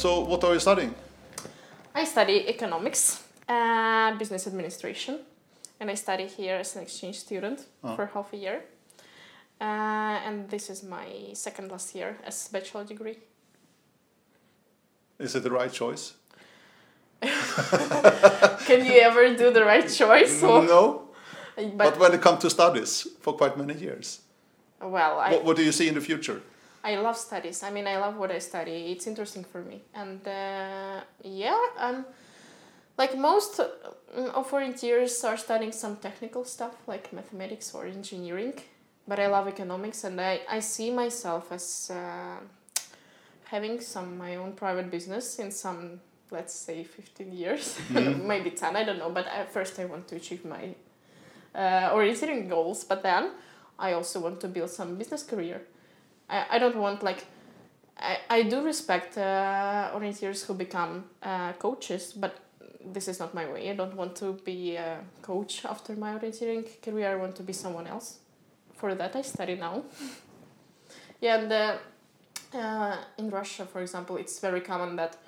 So, what are you studying? I study economics, uh, business administration, and I study here as an exchange student Oh. for half a year. Uh, and this is my second last year as bachelor degree. Is it the right choice? Can you ever do the right choice? Or- No. but, But when it comes to studies for quite many years, well, I, what, what do you see in the future? I love studies. I mean, I love what I study. It's interesting for me. And uh, yeah, um, like most uh, of volunteers are studying some technical stuff like mathematics or engineering. But I love economics and I, I see myself as uh, having some my own private business in some, let's say, 15 years, maybe 10, I don't know. But at first, I want to achieve my uh, orienteering goals. But then I also want to build some business career. I, I don't want like I, I do respect uh, orienteers who become uh, coaches, but this is not my way. I don't want to be a coach after my orienteering career. I want to be someone else. For that, I study now. yeah, and uh, uh, in Russia, for example, it's very common that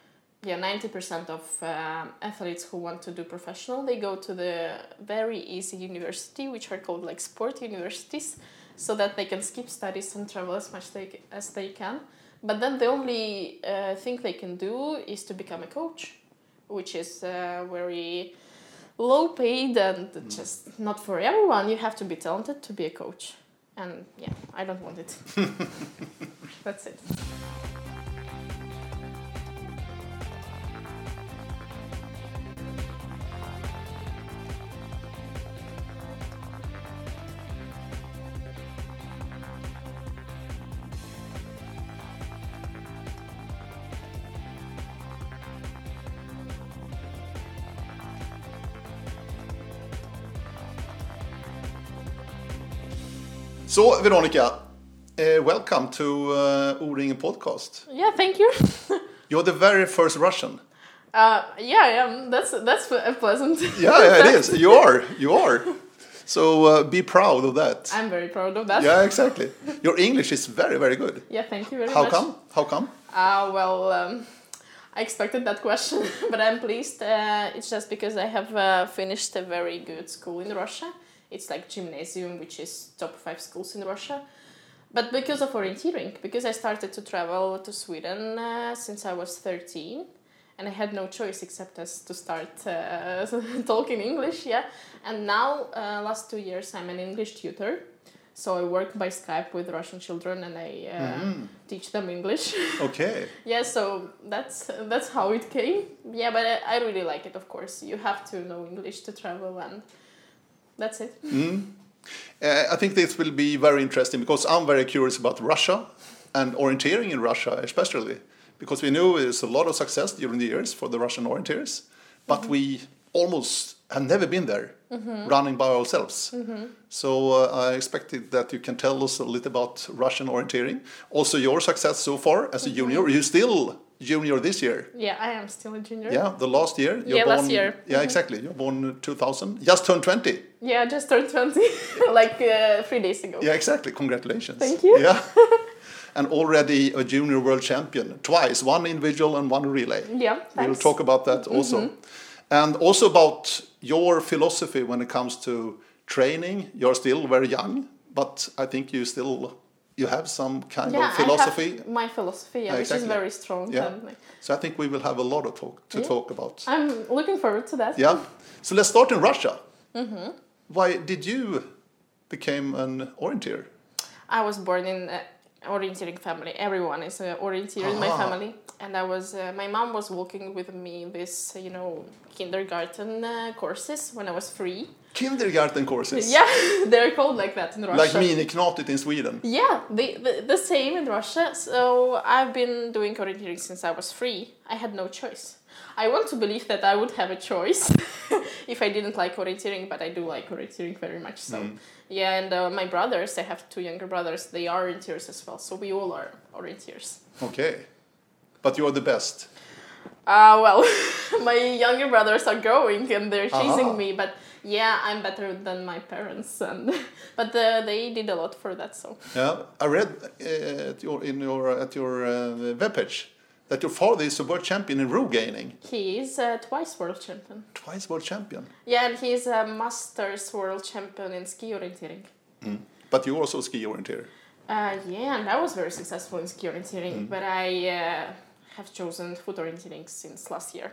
yeah, ninety percent of um athletes who want to do professional they go to the very easy university, which are called like sport universities so that they can skip studies and travel as much they, as they can. But then the only uh, thing they can do is to become a coach, which is uh, very low paid and just not for everyone. You have to be talented to be a coach. And yeah, I don't want it. That's it. So, Veronica, uh, welcome to uh, O-ringen podcast. Yeah, thank you. You're the very first Russian. Uh, yeah, I am. That's that's a pleasant. Yeah, yeah, it is. You are. You are. So uh, be proud of that. I'm very proud of that. Yeah, exactly. Your English is very, very good. Yeah, thank you very How much. How come? How come? Uh, well, um, I expected that question, but I'm pleased. Uh, it's just because I have uh, finished a very good school in Russia. It's like gymnasium, which is top five schools in Russia. But because of orienteering, because I started to travel to Sweden uh, since I was 13, and I had no choice except as to start uh, talking English, yeah. And now, uh, last two years, I'm an English tutor. So I work by Skype with Russian children and I uh, teach them English. Okay. yeah, so that's that's how it came. Yeah, but I, I really like it. Of course, you have to know English to travel, and that's it. Uh, I think this will be very interesting because I'm very curious about Russia and orienteering in Russia, especially because we know there's a lot of success during the years for the Russian orienteers, but we almost have never been there running by ourselves. So uh, I expected that you can tell us a little about Russian orienteering. Also, your success so far as a junior. You're still junior this year. Yeah, I am still a junior. Yeah, the last year. You're Yeah, last born- year. Yeah, exactly. You're born 2000. Just turned 20. Yeah, just turned twenty, like uh, three days ago. Yeah, exactly. Congratulations. Thank you. Yeah. and already a junior world champion twice, one individual and one relay. Yeah, thanks. We'll. Mm-hmm. talk about that also. And also about your philosophy when it comes to training. You're still very young, but I think you still you have some kind yeah, of philosophy. I have my philosophy, yeah, Yeah, which exactly. is very strong. Yeah. Like, So I think we will have a lot of talk to talk about. I'm looking forward to that. Yeah. So let's start in Russia. Mm-hmm. Why did you become an orienteer? I was born in an orienteering family. Everyone is an orienteer in my Ah. family, and I was. Uh, my mom was walking with me this, you know, kindergarten uh, courses when I was three. Kindergarten courses. Yeah, they're called like that in Russia. Like miniknatet in Sweden. Yeah, the, the the same in Russia. So I've been doing orienteering since I was three. I had no choice. I want to believe that I would have a choice if I didn't like orienteering, but I do like orienteering very much. So yeah, and uh, my brothers, I have two younger brothers. They are orienteers as well. So we all are orienteers. Okay. But you're the best. Uh, well, my younger brothers are growing and they're chasing Aha. me, but yeah, I'm better than my parents, and but uh, they did a lot for that. So Yeah, I read uh, at your in your at your uh, webpage that your father is a world champion in rogaining, He is uh, twice world champion. twice world champion. Yeah, and he's a masters world champion in ski orienteering. But you also ski orienteer. Uh, yeah, and I was very successful in ski orienteering, but I uh, have chosen foot orienteering since last year.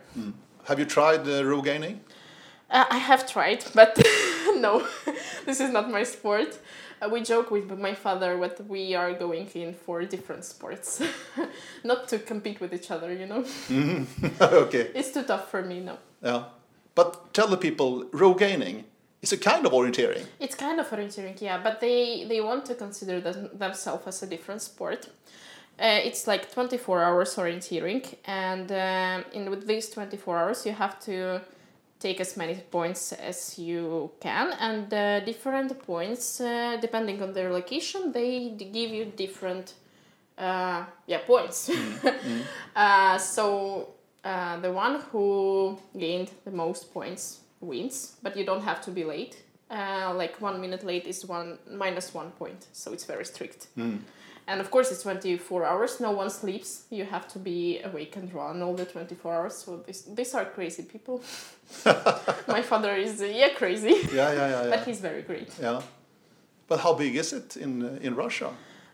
Have you tried uh, rogaining? Uh, I have tried, but no, this is not my sport. Uh, we joke with my father that we are going in for different sports, not to compete with each other. You know, okay. it's too tough for me. No, Yeah. But tell the people, rogaining is a kind of orienteering. it's kind of orienteering, yeah, but they they want to consider them, themselves as a different sport. Uh, it's like 24 hours orienteering, and um, in with these 24 hours, you have to take as many points as you can, and uh, different points, uh, depending on their location, they d- give you different, uh, yeah, points. uh, so uh, the one who gained the most points wins, but you don't have to be late. Uh, like one minute late is one minus one point, so it's very strict. And of course, it's 24 hours. No one sleeps. You have to be awake and run all the 24 hours. So this, these are crazy people. My father is uh, yeah crazy, Yeah, yeah, yeah, but he's very great. yeah. But how big is it in uh, in Russia?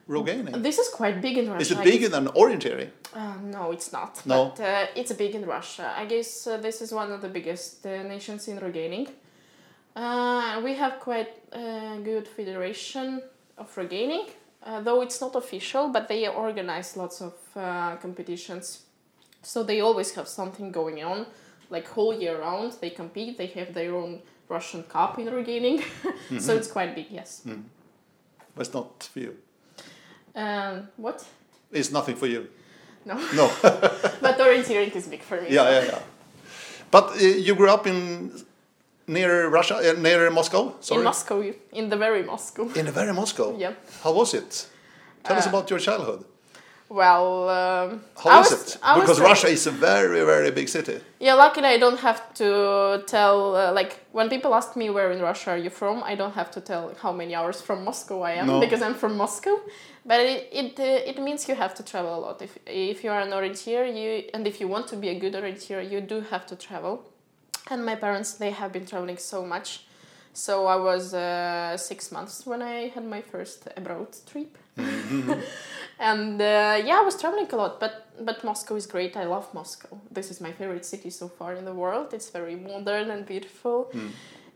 Rogaining. This is quite big in Russia. Is it bigger than orienteering? Uh, no, it's not. No? But uh, it's big in Russia. I guess uh, this is one of the biggest uh, nations in rogaining. Uh, we have quite a good federation of rogaining, uh, though it's not official, but they organize lots of uh, competitions. So they always have something going on, like whole year round. They compete. They have their own Russian Cup in rogaining, so it's quite big. Yes. But it's not for you. Um, what? It's nothing for you. No. No. but orienteering is big for me. yeah, yeah, yeah. But uh, you grew up in near Russia, uh, near Moscow. Sorry. In Moscow, in the very Moscow. In the very Moscow. Yeah. How was it? Tell us Uh, about your childhood. Well, um, How was- it? I Because very- Russia is a very, very big city. Yeah, luckily I don't have to tell. Uh, like when people ask me where in Russia are you from, I don't have to tell how many hours from Moscow I am No. because I'm from Moscow. But it it, uh, it means you have to travel a lot. If if you are an orienteer, you and if you want to be a good orienteer, you do have to travel. And my parents they have been traveling so much. So I was uh, six months when I had my first abroad trip. and uh, yeah, I was traveling a lot, but but Moscow is great. I love Moscow. This is my favorite city so far in the world. It's very modern and beautiful,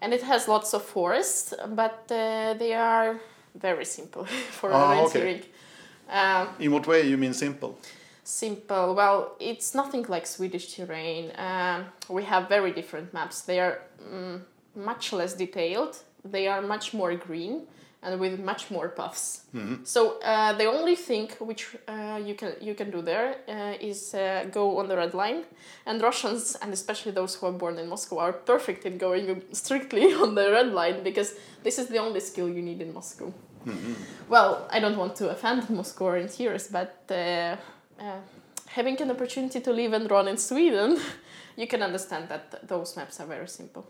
and it has lots of forests, but uh, they are very simple for Ah, okay. orienteering. Um, In what way you mean simple? Simple. Well, it's nothing like Swedish terrain. Um, we have very different maps. They are mm, much less detailed. They are much more green and with much more paths. So uh, the only thing which uh, you can you can do there uh, is uh, go on the red line. And Russians and especially those who are born in Moscow are perfect in going strictly on the red line because this is the only skill you need in Moscow. Well, I don't want to offend Moscow orienteers, but uh, having an opportunity to live and run in Sweden, you can understand that those maps are very simple.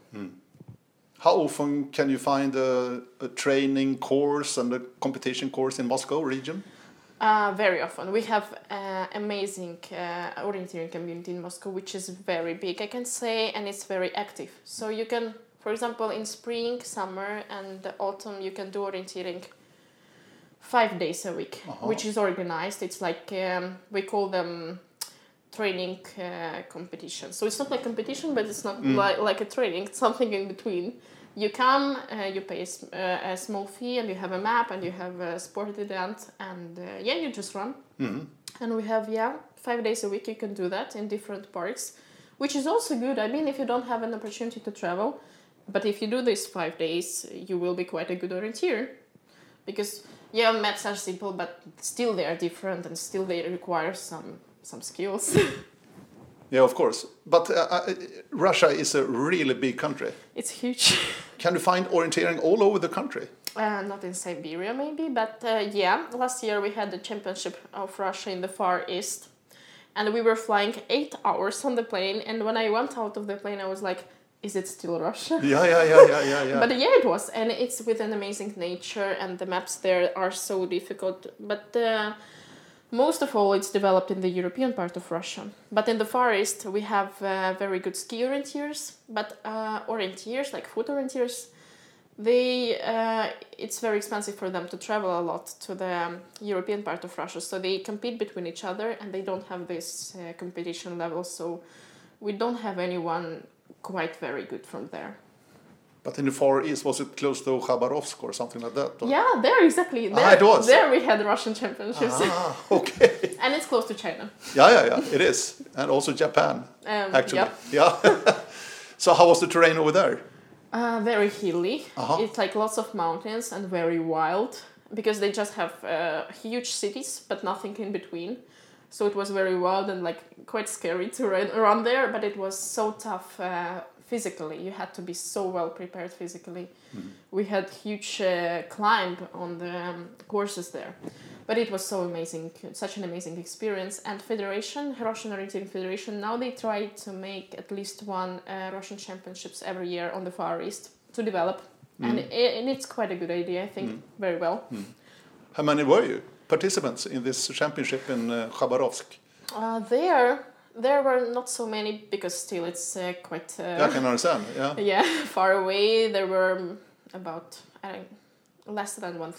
How often can you find a, a training course and a competition course in Moscow region? Uh, very often. We have uh, amazing uh, orienteering community in Moscow, which is very big, I can say, and it's very active. So you can, for example, in spring, summer, and autumn, you can do orienteering five days a week, Uh-huh. which is organized. It's like um, we call them training uh, competition. So it's not like competition, but it's not like, like a training. It's something in between. You come, uh, you pay a, uh, a small fee, and you have a map, and you have a sport event, and uh, yeah, you just run. And we have yeah five days a week. You can do that in different parks, which is also good. I mean, if you don't have an opportunity to travel, but if you do this five days, you will be quite a good orienteer, because yeah, maps are simple, but still they are different, and still they require some some skills. Yeah, of course. But uh, uh, Russia is a really big country. it's huge. Can you find orienteering all over the country? Uh, not in Siberia, maybe, but uh, yeah. Last year we had the championship of Russia in the Far East, and we were flying eight hours on the plane. And when I went out of the plane, I was like, "Is it still Russia?" Yeah, yeah, yeah, yeah, yeah, yeah. But yeah, it was, and it's with an amazing nature, and the maps there are so difficult. But uh, Most of all, it's developed in the European part of Russia. But in the Far East, we have uh, very good ski orienteers. But uh, orienteers, like foot orienteers, they uh, it's very expensive for them to travel a lot to the um, European part of Russia. So they compete between each other, and they don't have this uh, competition level. So we don't have anyone quite very good from there. But in the Far East, was it close to Khabarovsk or something like that? or- Yeah, there exactly. There, Ah, it was. there we had Russian championships, Ah, okay. and it's close to China. Yeah, yeah, yeah, it is. And also Japan, Um, actually. yeah. Yeah. so how was the terrain over there? Uh, very hilly. Uh-huh. It's like lots of mountains and very wild because they just have uh, huge cities but nothing in between. So it was very wild and like quite scary to run around there, but it was so tough uh, physically. You had to be so well prepared physically. We had huge uh, climb on the um, courses there. But it was so amazing, such an amazing experience. And Federation, Russian Orienteering Federation, now they try to make at least one uh, Russian championships every year on the Far East to develop. And, i and it's quite a good idea, I think, very well. How many were you participants in this championship in uh, Khabarovsk? Uh, there, there were not so many because still it's uh, quite Yeah, I uh, can understand. Yeah. yeah far away. There were um, about I don't, less than one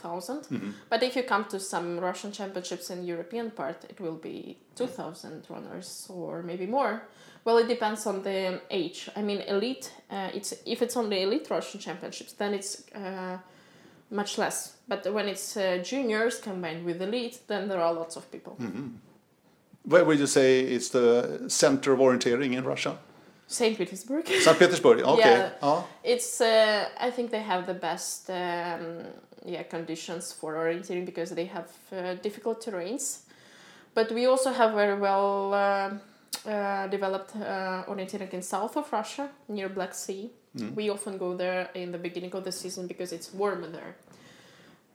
But if you come to some Russian championships in European part, it will be two thousand runners or maybe more. Well, it depends on the age. I mean, elite. Uh, it's if it's only elite Russian championships, then it's uh, much less. But when it's uh, juniors combined with elite, then there are lots of people. Where would you say is the center of orienteering in Russia? Saint Petersburg. St. Petersburg. Okay. Yeah. Ja. It's uh, I think they have the best um, yeah conditions for orienteering because they have uh, difficult terrains, but we also have very well uh, uh, developed uh, orienteering in south of Russia near Black Sea. We often go there in the beginning of the season because it's warmer there.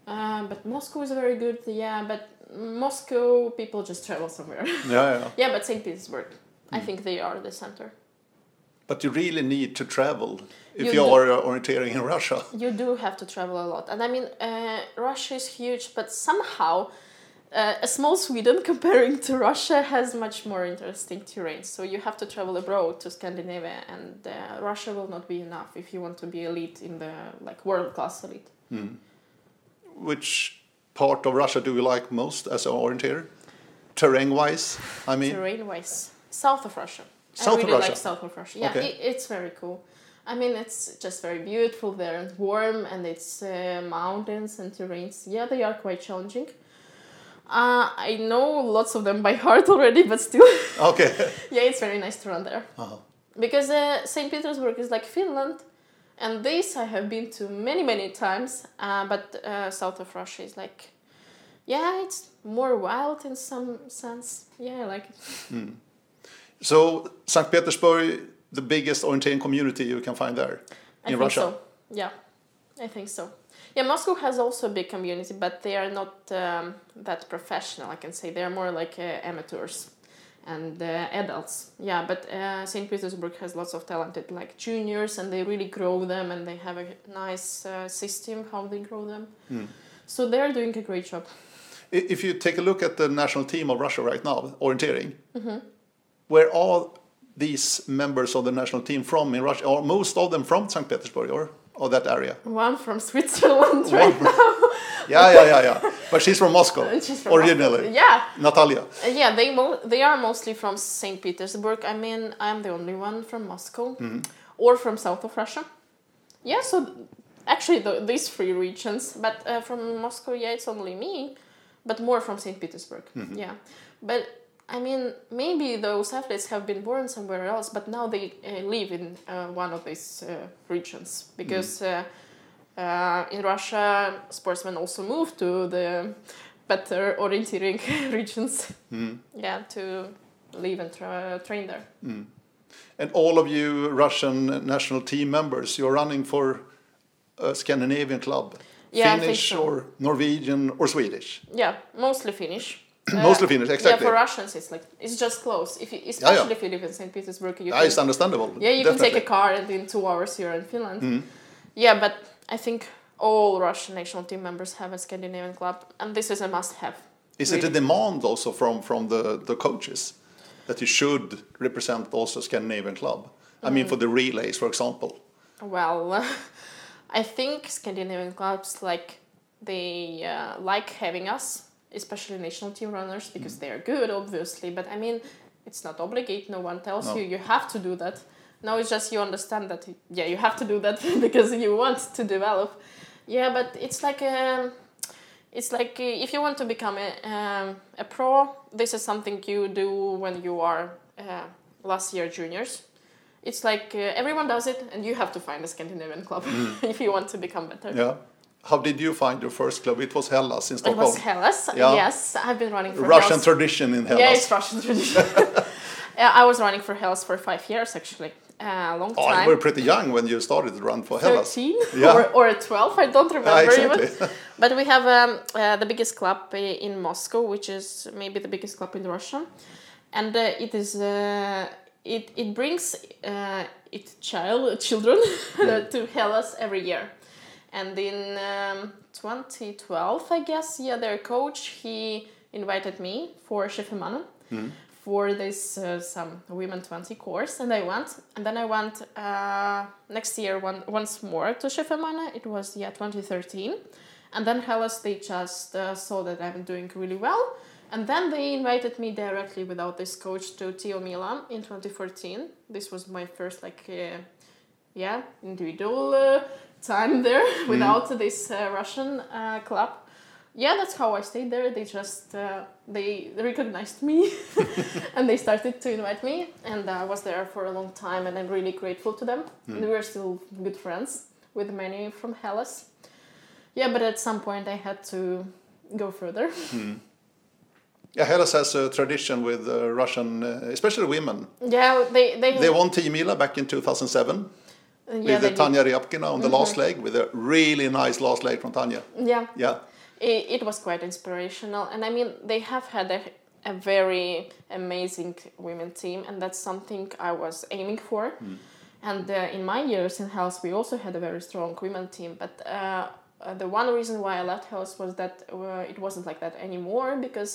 Um, but Moscow is very good, yeah. But Moscow people just travel somewhere. Yeah, yeah. yeah, but Saint Petersburg, I think they are the center. But you really need to travel if You you, do. are uh, orienteering in Russia. You do have to travel a lot, and I mean, uh, Russia is huge, but somehow uh, a small Sweden comparing to Russia has much more interesting terrain. So you have to travel abroad to Scandinavia, and uh, Russia will not be enough if you want to be elite in the like world class elite. Which part of Russia do you like most as an orienteer? Terrain wise, I mean. Terrain wise, south of Russia. South I of really Russia? like south of Russia. Yeah, Okay. it, it's very cool. I mean, it's just very beautiful there and warm, and it's uh, mountains and terrains. Yeah, they are quite challenging. Uh, I know lots of them by heart already, but still, Okay. yeah, it's very nice to run there. Uh-huh. Because uh, St. Petersburg is like Finland, and this I have been to many, many times. Uh, but uh, south of Russia is like, yeah, it's more wild in some sense. Yeah, I like it. So, St. Petersburg, the biggest orienteering community you can find there I in think Russia. so. Yeah, I think so. Yeah, Moscow has also a big community, but they are not um, that professional. I can say they are more like uh, amateurs and uh, adults. Yeah, but uh, Saint Petersburg has lots of talented like juniors, and they really grow them, and they have a nice uh, system how they grow them. Hmm. So they are doing a great job. If you take a look at the national team of Russia right now, orienteering, Mm-hmm. where are these members of the national team from in Russia? Are most of them from St. Petersburg or, or that area? One from Switzerland, right? Yeah, yeah, yeah, yeah. But she's from Moscow she's from originally. Moscow. Yeah, Natalia. Uh, yeah, they mo- they are mostly from Saint Petersburg. I mean, I'm the only one from Moscow or from south of Russia. Yeah, so th- actually the, these three regions, but uh, from Moscow, yeah, it's only me, but more from Saint Petersburg. Yeah, but I mean, maybe those athletes have been born somewhere else, but now they uh, live in uh, one of these uh, regions because. Uh, uh, in Russia, sportsmen also move to the better orienteering regions. Yeah, to live and tra- train there. And all of you Russian national team members, you're running for a Scandinavian club. Yeah, Finnish so. or Norwegian or Swedish. Yeah, mostly Finnish. Uh, Mostly Finnish, exactly. Yeah, for Russians, it's like it's just close. If you, especially if you live in Saint Petersburg, you Yeah, can, it's understandable. yeah, you can take a car and in two hours you're in Finland. Mm-hmm. Yeah, but I think all Russian national team members have a Scandinavian club, and this is a must-have. Is it a demand also from from the the coaches that you should represent also Scandinavian club? I mean, mm. for the relays, for example. Well, I think Scandinavian clubs like they uh, like having us, especially national team runners, because they are good, obviously. But I mean, it's not obligate. No one tells No. you you have to do that. No, it's just you understand that yeah you have to do that because you want to develop. Yeah, but it's like um, it's like uh, if you want to become a um, a pro, this is something you do when you are uh, last year juniors. It's like uh, everyone does it, and you have to find a Scandinavian club if you want to become better. Mm. Yeah. How did you find your first club? It was Hellas in It Stockholm. was Hellas. Yeah. Yes, I've been running for Russian Hellas. tradition in Hellas. Yeah, it's Russian tradition. I was running for Hellas for five years actually. A long Oh, time. you were pretty young when you started to run for Hellas. 13 Yeah. or, or 12, I don't remember exactly. even. But we have um, uh, the biggest club uh, in Moscow, which is maybe the biggest club in Russia. And uh, it is uh, it, it brings uh, its child children to Hellas every year. And in um, 2012, I guess, yeah, their coach he invited me for Chefemana for this uh, some women 20 course, and I went. And then I went uh, next year one, once more to Chefemana. It was yeah 2013, and then Hellas they just uh, saw that I'm doing really well. And then they invited me directly without this coach to Tio Milan in 2014. This was my first like uh, yeah individual uh, time there without this uh, Russian uh, club. Yeah, that's how I stayed there. They just uh, they recognized me and they started to invite me, and I was there for a long time, and I'm really grateful to them. And we are still good friends with many from Hellas. Yeah, but at some point I had to go further. Yeah, Hellas has a tradition with uh, Russian, uh, especially women. yeah, they they, They won Tiomila back in 2007 yeah, with uh, did. Mm-hmm. Tanya Ryabkina on the last leg with a really nice last leg from Tanya. Yeah, Yeah. it, it was quite inspirational and i mean they have had a, a very amazing women team and that's something i was aiming for and uh, in my years in Hellas we also had a very strong women team but uh, the one reason why i left Hellas was that uh, it wasn't like that anymore because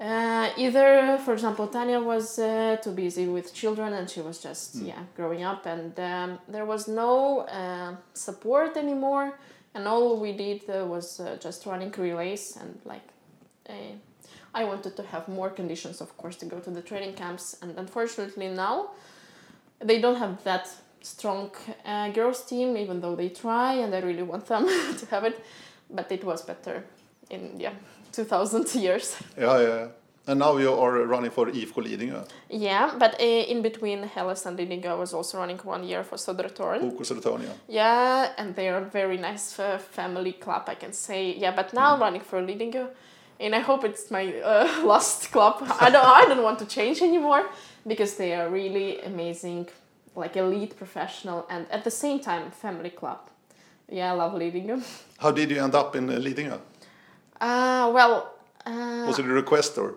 uh, either, for example, Tanya was uh, too busy with children and she was just yeah growing up, and um, there was no uh, support anymore. And all we did uh, was uh, just running relays and like. Uh, I wanted to have more conditions, of course, to go to the training camps, and unfortunately now they don't have that strong uh, girls team, even though they try, and I really want them to have it. But it was better in yeah 2000 years. Yeah, yeah. yeah. And now you are running for IFK Lidingö, Yeah, but uh, in between Hellas and Lidingö, I was also running one year for Södertörn. OK Södertörn. Yeah, and they are very nice uh, family club, I can say. Yeah, but now I'm running for Lidingö, and I hope it's my uh, last club. I don't, I don't want to change anymore because they are really amazing, like elite professional, and at the same time family club. Yeah, I love Lidingö. How did you end up in uh, Lidingö? Uh, well, uh, Was it a request or?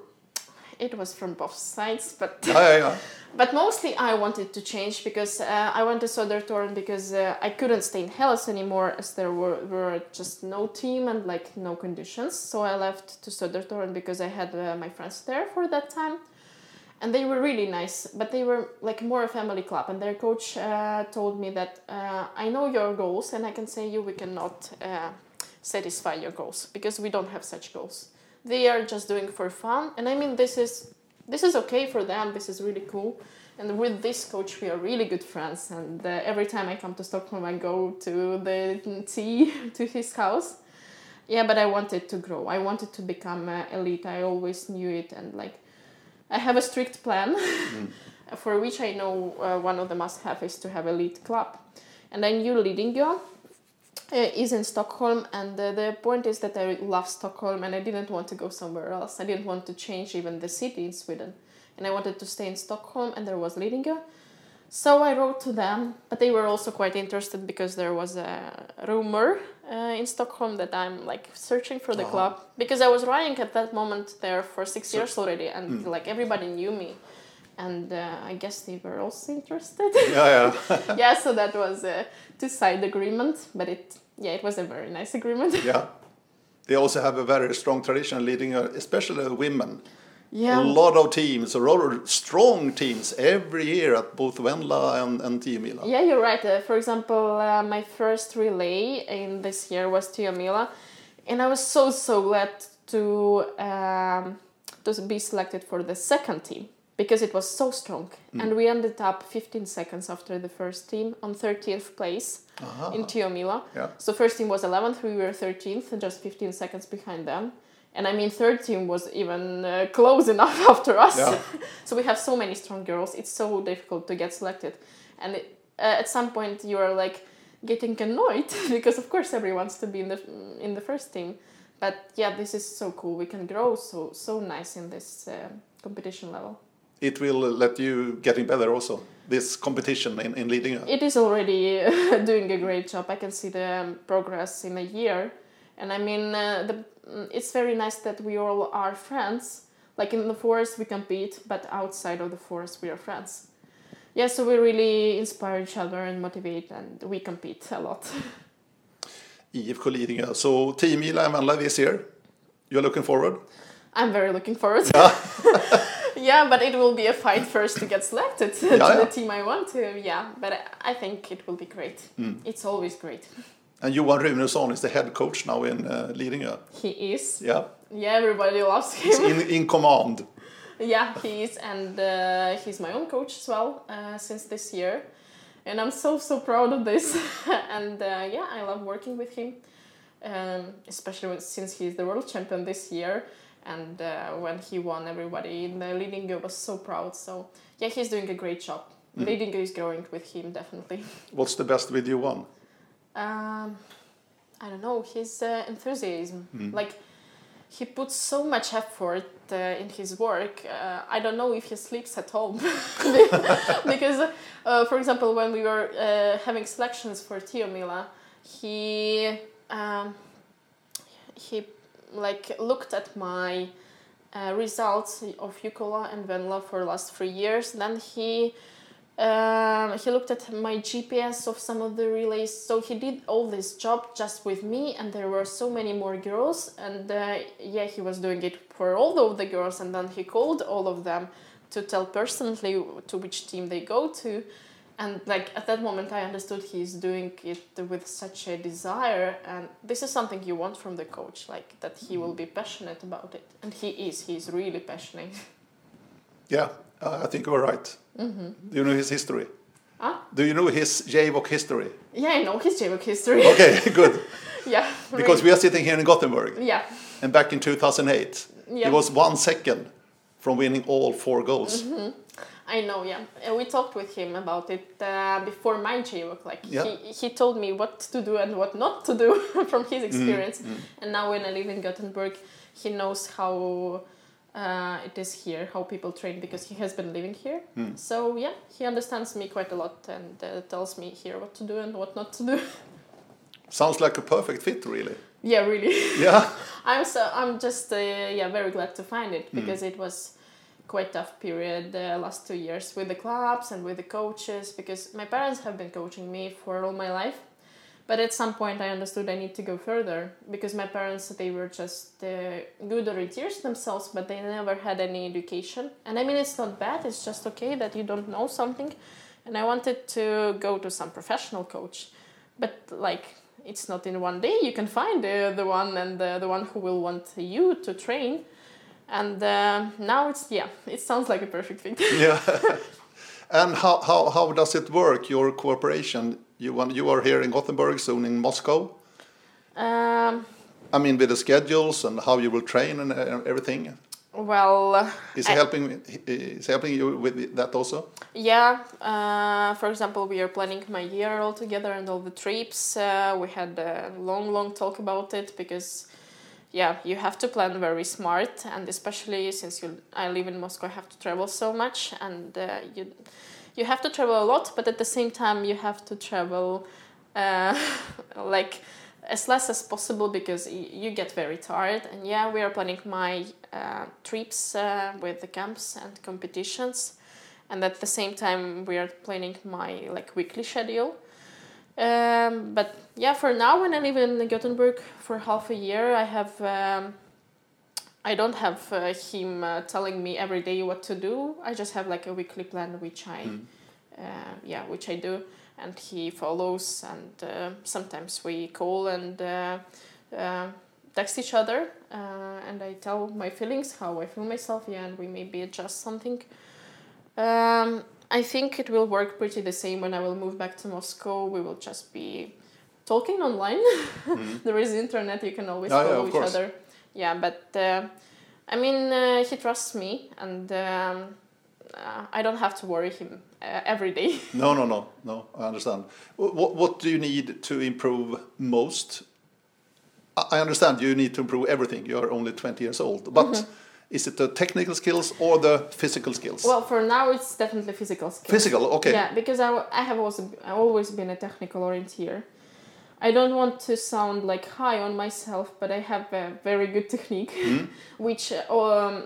it was from both sides, but. Yeah, yeah, yeah. But mostly I wanted to change because uh, I went to Södertörn because uh, I couldn't stay in Hellas anymore as there were, were just no team and like no conditions. So I left to Södertörn because I had uh, my friends there for that time. And they were really nice, but they were like more a family club. And their coach uh, told me that uh, I know your goals and I can say you we cannot uh, satisfy your goals because we don't have such goals. They are just doing for fun. And I mean, this is this is okay for them. This is really cool. And with this coach, we are really good friends. And uh, every time I come to Stockholm, I go to the tea to his house. Yeah, but I wanted to grow. I wanted to become uh, elite. I always knew it, and like, I have a strict plan, for which I know uh, one of the must-have is to have elite club. And I knew Lidingö is in Stockholm, and uh, the point is that I love Stockholm, and I didn't want to go somewhere else. I didn't want to change even the city in Sweden, and I wanted to stay in Stockholm, and there was Lidingö. So I wrote to them, but they were also quite interested because there was a rumor uh, in Stockholm that I'm like searching for the Uh-huh. club because I was running at that moment there for six So- years already, and like everybody knew me, and uh, I guess they were also interested. Yeah, yeah. yeah, so that was a two-side agreement, but it yeah it was a very nice agreement. yeah. They also have a very strong tradition Lidingö, uh, especially women. Yeah. A lot of teams, a lot of strong teams every year at both Venla and, and Tiomila. Yeah, you're right. Uh, for example, uh, my first relay in this year was Tiomila, and I was so so glad to um, to be selected for the second team because it was so strong, and we ended up 15 seconds after the first team on 13th place Aha. in Tiomila. Yeah. So first team was 11th, we were 13th, and just 15 seconds behind them. And I mean, third team was even uh, close enough after us. Yeah. so we have so many strong girls. It's so difficult to get selected, and it, uh, at some point you are like getting annoyed because of course everyone wants to be in the in the first team. But yeah, this is so cool. We can grow so so nice in this uh, competition level. It will let you getting better also. This competition in, in Lidingö. It is already doing a great job. I can see the um, progress in a year, and I mean, uh, the, mm, it's very nice that we all are friends. Like in the forest, we compete, but outside of the forest, we are friends. Yeah, so we really inspire each other and motivate, and we compete a lot. IFK Lidingö. So Tiomila and Venla this year. You're looking forward. I'm very looking forward. yeah, but it will be a fight first to get selected to yeah. the team I want to. Yeah, but I think it will be great. It's always great. And Johan Runesson is the head coach now in uh, Lidingö. He is. Yeah, Yeah, everybody loves he's him. in, in command. yeah, he is, and uh, he's my own coach as well uh, since this year, and I'm so so proud of this. and uh, yeah, I love working with him, um, especially since he's the world champion this year. And uh, when he won, everybody in the Lidingö was so proud. So yeah, he's doing a great job. Lidingö is growing with him definitely. What's the best video Johan? Um, I don't know his uh, enthusiasm. Like he puts so much effort uh, in his work. Uh, I don't know if he sleeps at home because, uh, for example, when we were uh, having selections for Tiomila, he um, he like looked at my uh, results of Jukola and Venla for the last three years. Then he um, he looked at my GPS of some of the relays. So he did all this job just with me, and there were so many more girls. And uh, yeah, he was doing it for all of the girls, and then he called all of them to tell personally to which team they go to. And like at that moment, I understood he's doing it with such a desire, and this is something you want from the coach, like that he will be passionate about it, and he is. He's really passionate. Yeah, uh, I think you're right. Mm-hmm. Do you know his history? Huh? Do you know his JWOC history? Yeah, I know his JWOC history. Okay, good. yeah. Because we are sitting here in Gothenburg, Yeah. and back in 2008, Yeah. he was one second from winning all four goals. Mm-hmm. I know, yeah. And we talked with him about it uh, before my JWOC. Like Yeah. he, he told me what to do and what not to do from his Mm-hmm. experience. And now when I live in Gothenburg, he knows how uh, it is here, how people train because he has been living here. Hmm. So yeah, he understands me quite a lot and uh, tells me here what to do and what not to do. Sounds like a perfect fit, really. yeah, really. Yeah, I'm so I'm just uh, yeah very glad to find Hmm. it because it was quite tough period the last two years with the clubs and with the coaches because my parents have been coaching me for all my life. But at some point i understood i need to go further because my parents they were just uh, good orienteers themselves but they never had any education. And i mean it's not bad it's just okay that you don't know something. And i wanted to go to some professional coach. But like it's not in one day you can find the, the one and the, the one who will want you to train and uh, now it's yeah it sounds like a perfect fit yeah. and how, how, how does it work, your cooperation? You, want, you are here in Gothenburg, soon in Moscow. um, I mean, with the schedules and how you will train and uh, everything. well uh, Is I- helping? Is he helping you with that also? yeah uh, for example we are planning my year all together and all the trips uh, we had a long long talk about it because yeah you have to plan very smart and especially since you i live in moscow i have to travel so much and uh, you you have to travel a lot but at the same time you have to travel uh, like as less as possible because you get very tired. And yeah we are planning my uh, trips uh, with the camps and competitions. And at the same time we are planning my like weekly schedule Um, but yeah, for now, when I live in Gothenburg for half a year, I have. Um, I don't have uh, him uh, telling me every day what to do. I just have like a weekly plan, which I, Mm. uh, yeah, which I do, and he follows. And uh, sometimes we call and uh, uh, text each other, uh, and I tell my feelings, how I feel myself, yeah, and we maybe adjust something. Um, I think it will work pretty the same when I will move back to Moscow. We will just be talking online. there is internet; you can always Oh, follow of each course. other. Yeah, but uh, I mean, uh, he trusts me, and um, uh, I don't have to worry him uh, every day. No, no, no, no. I understand. What What do you need to improve most? I I understand you need to improve everything. You are only twenty years old, but is it the technical skills or the physical skills? well, for now, it's definitely physical skills. physical, okay. Yeah, because I, I have also I always been a technical orienteer. I don't want to sound like high on myself, but I have a very good technique, Hmm? which um,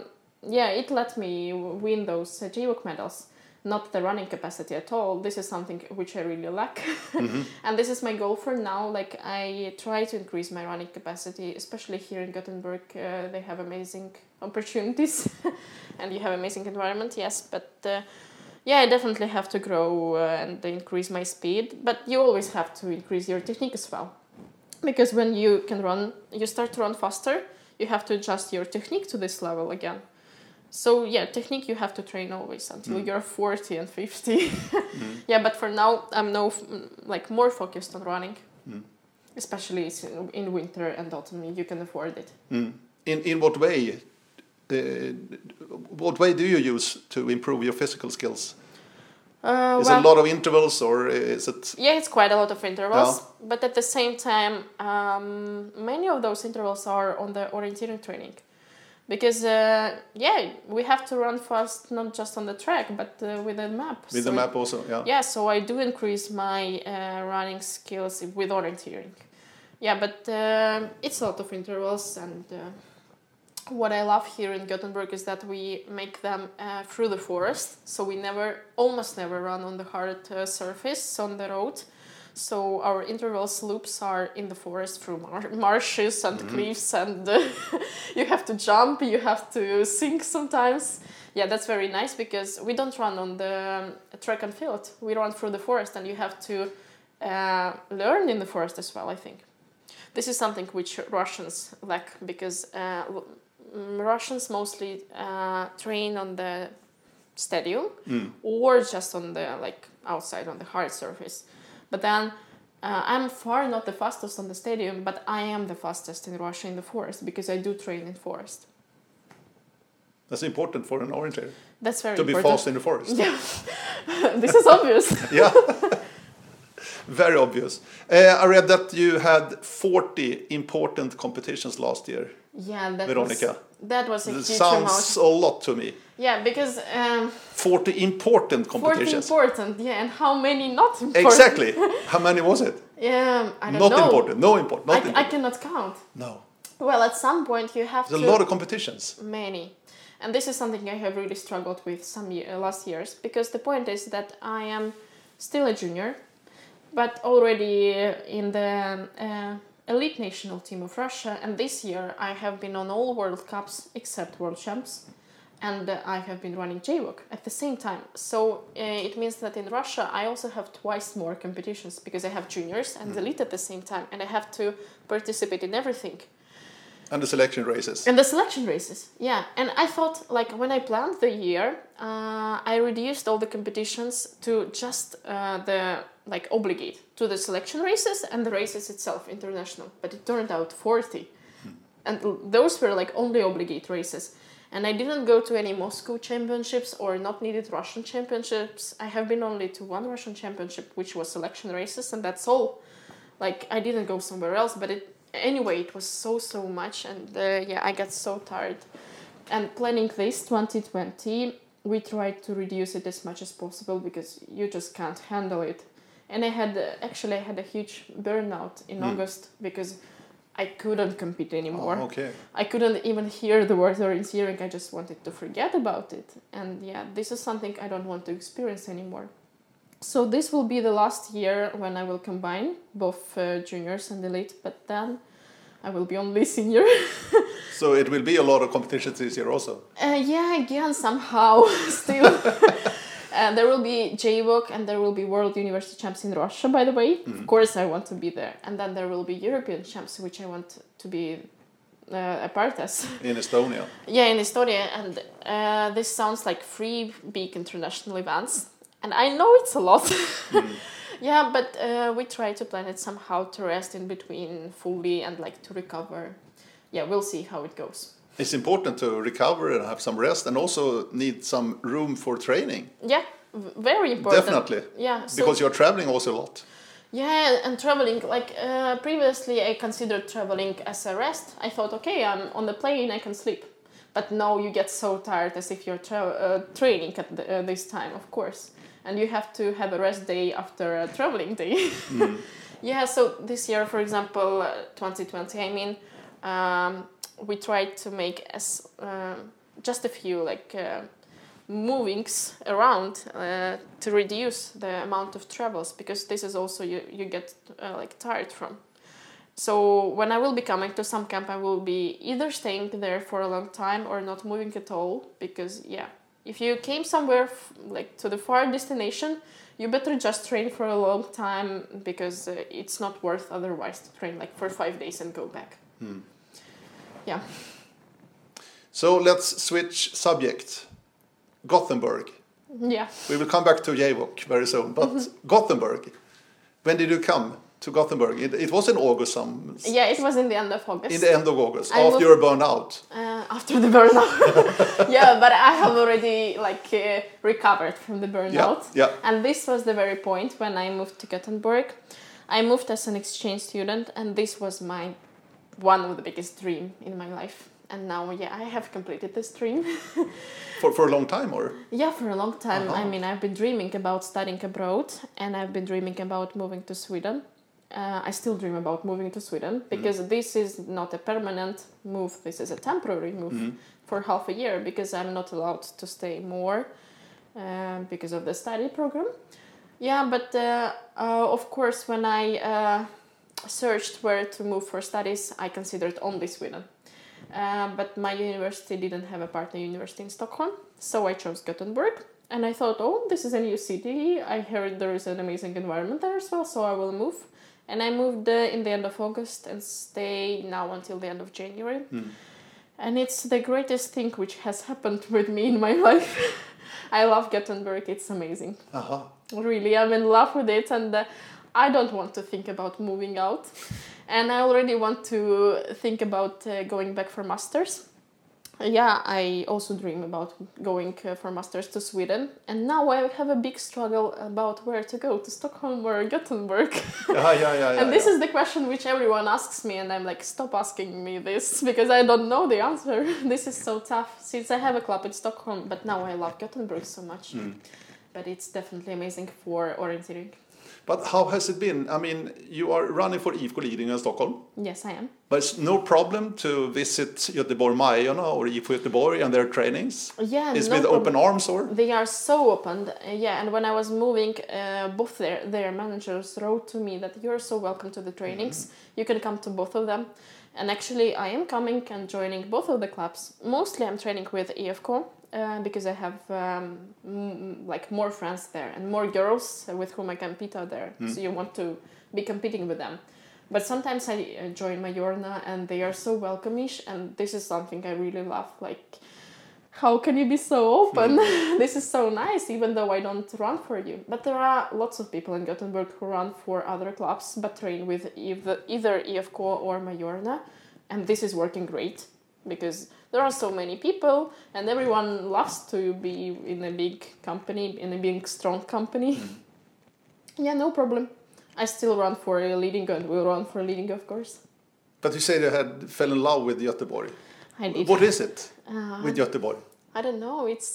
yeah, it let me win those uh, JWOC medals. Not the running capacity at all. This is something which I really lack, Mm-hmm. and this is my goal for now. Like I try to increase my running capacity, especially here in Gothenburg. Uh, they have amazing opportunities, and you have amazing environment. Yes, but. Uh, yeah, I definitely have to grow uh, and increase my speed, but you always have to increase your technique as well. Because when you can run, you start to run faster, you have to adjust your technique to this level again. So yeah, technique you have to train always until you're 40 and 50. Yeah, but for now I'm no like more focused on running. Especially in winter and autumn, you can afford it. Mm. In in what way? Uh, what way do you use to improve your physical skills? Uh, Is well- it a lot of intervals or is it? Yeah, it's quite a lot of intervals, but at the same time, um, many of those intervals are on the orienteering training. Because, uh, yeah, we have to run fast not just on the track, but uh, with a map. With the map also, yeah. Yeah, so I do increase my uh, running skills with orienteering. Yeah, but uh, it's a lot of intervals, and uh, what I love here in Gothenburg is that we make them uh, through the forest. So we never, almost never run on the hard uh, surface on the road. So our interval slopes are in the forest through mar- marshes and cliffs, and uh, you have to jump, you have to sink sometimes. Yeah, that's very nice because we don't run on the um, track and field. We run through the forest, and you have to uh, learn in the forest as well. I think this is something which Russians lack because uh, mm, Russians mostly uh, train on the stadium Mm. or just on the like outside on the hard surface. But then uh, I'm far not the fastest on the stadium, but I am the fastest in Russia in the forest because I do train in forest. That's important for an orientator That's very to be fast in the forest. Yeah, this is obvious. yeah. Very obvious. Uh, I read that you had 40 important competitions last year. Yeah, that Veronica. was that was a That huge sounds amount. a lot to me. Yeah, because um, 40 important competitions. 40 competitions. important. Yeah, and how many not important? Exactly. How many was it? Yeah, I don't Not know. important. No important. Not I, I cannot count. no. Well, at some point you have There's to. a lot of competitions. Many. And this is something I have really struggled with some year, last years because the point is that I am still a junior, but already uh, in the uh, elite national team of Russia. And this year I have been on all World Cups except World Champs, and uh, I have been running JWOC at the same time. So uh, it means that in Russia I also have twice more competitions because I have juniors and elite at the same time, and I have to participate in everything. And the selection races. And the selection races, yeah. And I thought, like, when I planned the year, uh, I reduced all the competitions to just uh, the, like, obligate to the selection races and the races itself, international. But it turned out 40. And those were, like, only obligate races. And I didn't go to any Moscow championships or not needed Russian championships. I have been only to one Russian championship, which was selection races, and that's all. Like, I didn't go somewhere else, but it, anyway, it was so, so much. And uh, yeah, I got so tired. And planning this 2020, we tried to reduce it as much as possible because you just can't handle it. And I had uh, actually I had a huge burnout in Mm. August because I couldn't compete anymore. Oh, okay. I couldn't even hear the word hearing I just wanted to forget about it. And yeah, this is something I don't want to experience anymore. So this will be the last year when I will combine both uh, juniors and elite, but then I will be only senior. So it will be a lot of competitions this year also. Uh, yeah, again, somehow still. uh, there will be JWOC and there will be World University Champs in Russia, by the way. Of course, I want to be there. And then there will be European Champs, which I want to be uh, a part as. in Estonia. yeah, in Estonia. And uh, this sounds like three big international events. And I know it's a lot. yeah, but uh, we try to plan it somehow to rest in between fully and like to recover. Yeah, we'll see how it goes. It's important to recover and have some rest, and also need some room for training. Yeah, very important. Definitely, Yeah, so, because you're traveling also a lot. yeah, and traveling like uh, previously, I considered traveling as a rest. I thought, okay, I'm on the plane, I can sleep. But now you get so tired as if you're tra- uh, training at the, uh, this time, of course, and you have to have a rest day after a traveling day. yeah, so this year, for example, uh, 2020, I mean, um, we tried to make as um just a few like. Uh, movings around uh, to reduce the amount of travels because this is also you, you get uh, like tired from so when i will be coming to some camp i will be either staying there for a long time or not moving at all because yeah if you came somewhere f- like to the far destination you better just train for a long time because uh, it's not worth otherwise to train like for five days and go back yeah So let's switch subject. Gothenburg. yeah We will come back to JWOC very soon, but. Gothenburg. When did you come to Gothenburg? It, it was in August, some yeah it was in the end of august in the end of August, I after moved- you were burned out. Uh, after the burnout. yeah, but I have already like uh, recovered from the burnout. yeah. yeah. And this was the very point when I moved to Gothenburg. I moved as an exchange student, and this was my one of the biggest dream in my life. And now, yeah, I have completed this dream. For, for a long time, or? yeah, for a long time. I Uh-huh. mean, I've been dreaming about studying abroad, and I've been dreaming about moving to Sweden. Uh, I still dream about moving to Sweden because this is not a permanent move. This is a temporary move for half a year because I'm not allowed to stay more uh, because of the study program. Yeah, but uh, uh, of course, when I uh, searched where to move for studies, I considered only Sweden. Uh, but my university didn't have a partner university in Stockholm, so I chose Gothenburg. And I thought, oh, this is a new city. I heard there is an amazing environment there as well, so I will move. And I moved uh, in the end of August and stay now until the end of January. And it's the greatest thing which has happened with me in my life. I love Gothenburg, it's amazing. Aha. Really, I'm in love with it, and uh, I don't want to think about moving out. And I already want to think about uh, going back for masters. Yeah, I also dream about going uh, for masters to Sweden, and now I have a big struggle about where to go to Stockholm or Gothenburg. Yeah, yeah, yeah. and this is the question which everyone asks me, and I'm like, stop asking me this because I don't know the answer. this is so tough since I have a club in Stockholm, but now I love Gothenburg so much. Hmm. But it's definitely amazing for orienteering. But how has it been? I mean, you are running for IFK Lidingö in Stockholm, Yes, I am. but it's no problem to visit Göteborg Majorna or IFK Göteborg and their trainings. Yeah, It's no with open arms, or? They are so open. Uh, yeah, and when I was moving, uh, both their their managers wrote to me that you're so welcome to the trainings. You can come to both of them. And actually, I am coming and joining both of the clubs. Mostly, I'm training with IFK uh, because I have um, like more friends there and more girls with whom I compete out there. So you want to be competing with them. But sometimes I uh, join Majorna and they are so welcomeish, and this is something I really love. Like, how can you be so open? this is so nice, even though I don't run for you. But there are lots of people in Gothenburg who run for other clubs but train with either, either IFK or Majorna, and this is working great because there are so many people and everyone loves to be in a big company, in a big strong company. yeah, no problem. I still run for a Lidingö and will run for Lidingö, of course. But you say you had fell in love with Göteborg. I did. What is it Uh, with Göteborg? I don't know. It's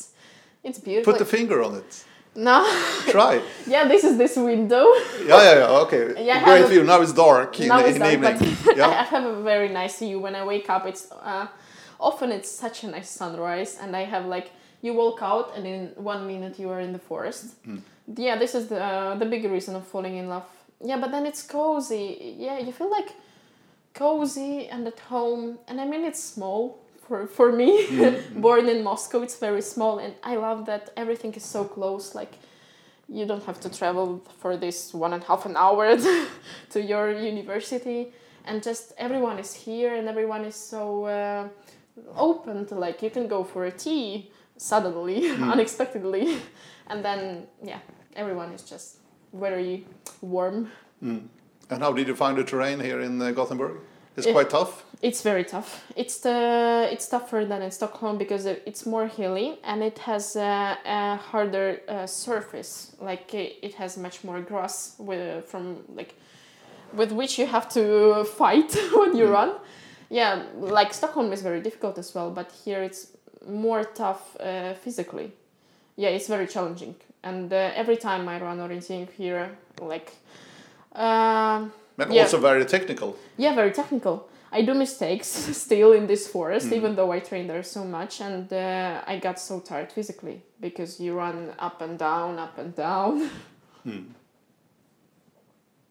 it's beautiful. Put the finger on it. no. Try. yeah, this is this window. Yeah, yeah, yeah. Okay. Yeah, Great a- view. Now it's dark in, now the, it's in dark, evening. but I have a very nice view when I wake up. It's uh, often it's such a nice sunrise, and I have like you walk out, and in one minute you are in the forest. yeah, this is the uh, the big reason of falling in love. Yeah, but then it's cozy. Yeah, you feel like cozy and at home, and I mean it's small for for me. Born in Moscow, it's very small, and I love that everything is so close. Like you don't have to travel for this one and a half an hour to your university, and just everyone is here, and everyone is so uh, open to like you can go for a tea suddenly, unexpectedly, and then yeah, everyone is just very warm. And how did you find the terrain here in uh, Gothenburg? It's It- quite tough. It's very tough. It's the it's tougher than in Stockholm because it's more hilly and it has a, a harder uh, surface. Like it, it has much more grass with from like with which you have to fight when you run. Yeah, like Stockholm is very difficult as well, but here it's more tough uh, physically. Yeah, it's very challenging. And uh, every time I run orienteering here, like. Um, And Yeah. also very technical. yeah, very technical. I do mistakes still in this forest, Mm. even though I train there so much, and uh, I got so tired physically because you run up and down, up and down.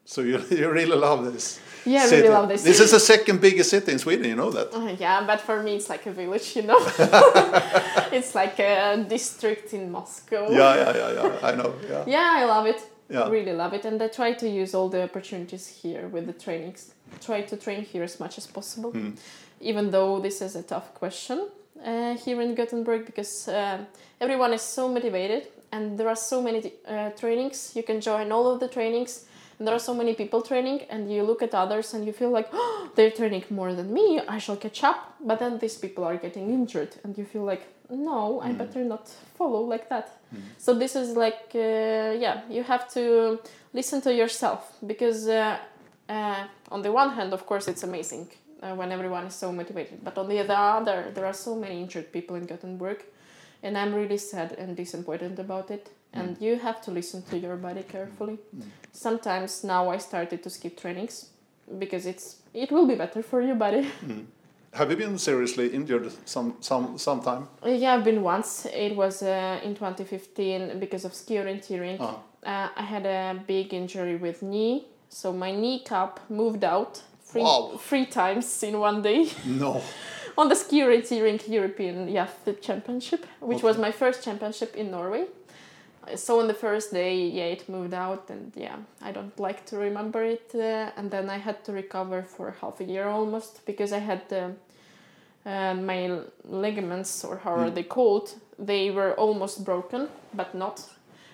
So you, you really love this. Yeah, I city. really love this. This is the second biggest city in Sweden, you know that? Uh, yeah, but for me it's like a village, you know. it's like a district in Moscow. Yeah, yeah, yeah, yeah. I know. Yeah. Yeah, I love it. Yeah. Really love it, and I try to use all the opportunities here with the trainings. Try to train here as much as possible, Hmm. even though this is a tough question uh, here in Gothenburg because uh, everyone is so motivated and there are so many uh, trainings. You can join all of the trainings, and there are so many people training, and you look at others and you feel like oh, they're training more than me. I shall catch up, but then these people are getting injured, and you feel like no, I better not follow like that. So this is like uh, yeah, you have to listen to yourself because uh, uh, on the one hand, of course, it's amazing uh, when everyone is so motivated, but on the other, there are so many injured people in Gothenburg, and I'm really sad and disappointed about it. And you have to listen to your body carefully. Sometimes now I started to skip trainings because it's it will be better for your body. Have you been seriously injured some some sometime? Yeah, I've been once. It was uh, in 2015 because of ski orienteering. Ah. Uh, I had a big injury with knee, so my kneecap moved out three, Wow. three times in one day No. on the ski orienteering European Youth Championship, which was my first championship in Norway. So on the first day, yeah, it moved out, and yeah, I don't like to remember it. Uh, and then I had to recover for half a year almost because I had uh, uh, my ligaments, or how are they called, they were almost broken, but not.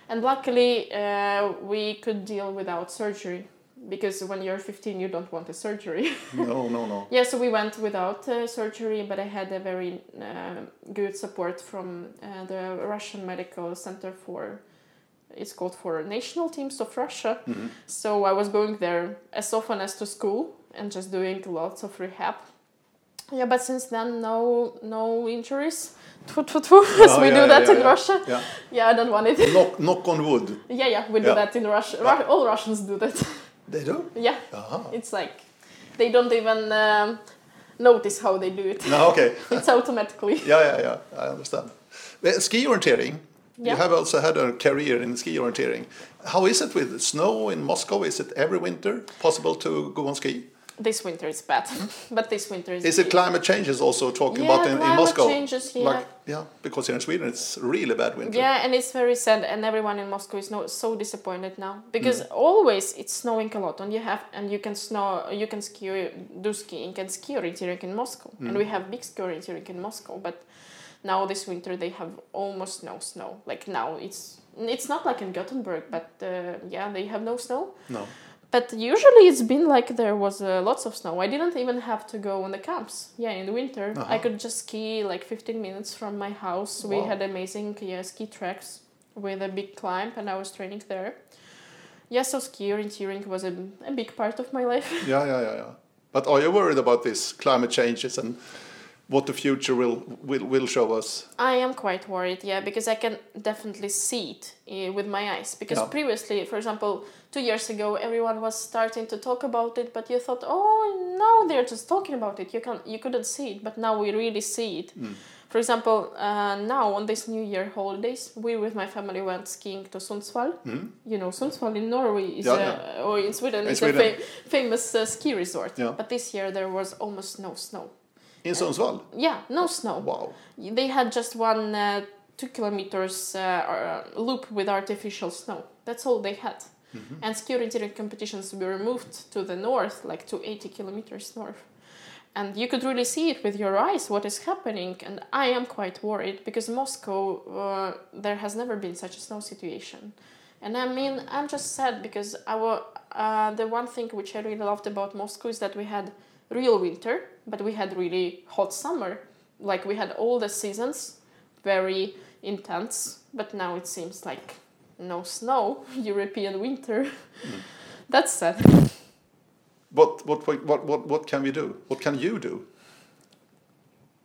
And luckily, uh, we could deal without surgery because when you're 15, you don't want a surgery. No, no, no. Yeah, so we went without uh, surgery, but I had a very uh, good support from uh, the Russian Medical Center for. It's called for National Teams of Russia. So I was going there as often as to school and just doing lots of rehab. Yeah, but since then, no no injuries. As Oh, we yeah, do that yeah, in yeah. Russia. Yeah. Yeah, I don't want it. Knock, knock on wood. yeah, yeah, we do Yeah. that in Russia. Ru- all Russians do that. They do? yeah, Aha. it's like they don't even um, notice how they do it. No, okay. it's automatically. Yeah, yeah, yeah. I understand. Uh, Ski orienteering. Yeah. You have also had a career in ski orienteering. How is it with snow in Moscow? Is it every winter possible to go on ski? This winter is bad, but this winter is. Is it climate changes also talking Yeah, about in, in climate Moscow? changes, yeah. Like, yeah, because here in Sweden it's really bad winter. Yeah, and it's very sad, and everyone in Moscow is no, so disappointed now because Mm. always it's snowing a lot, and you have and you can snow, you can ski, do skiing and ski orienteering in Moscow, Mm. and we have big ski orienteering in Moscow, but now this winter they have almost no snow. Like now it's it's not like in Gothenburg, but uh, yeah, they have no snow. No. But usually it's been like there was uh, lots of snow. I didn't even have to go on the camps. Yeah, in the winter Uh-huh. I could just ski like 15 minutes from my house. We had amazing yeah, ski tracks with a big climb, and I was training there. Yeah, so ski orienteering was a, a big part of my life. Yeah, yeah, yeah, yeah. But are you worried about this climate changes and what the future will will, will show us. I am quite worried, yeah, because I can definitely see it uh, with my eyes. Because Yeah. previously, for example, two years ago, everyone was starting to talk about it, but you thought, oh no, they're just talking about it. You can you couldn't see it, but now we really see it. Mm. For example, uh, now on this New Year holidays, we with my family went skiing to Sundsvall. Mm. You know, Sundsvall in Norway is Yeah, a, yeah. or in Sweden is a fa- famous uh, ski resort. Yeah. But this year there was almost no snow. In Sundsvall. Yeah, no snow. Wow. They had just one uh, two kilometers uh, uh, loop with artificial snow. That's all they had. And ski orienteering competitions were removed to the north, like to 80 kilometers north. And you could really see it with your eyes what is happening. And I am quite worried because Moscow, uh, there has never been such a snow situation. And I mean, I'm just sad because our uh, the one thing which I really loved about Moscow is that we had real winter, but we had really hot summer. Like we had all the seasons, very intense. But now it seems like no snow, European winter. That's sad. What, what, what, what, what can we do? What can you do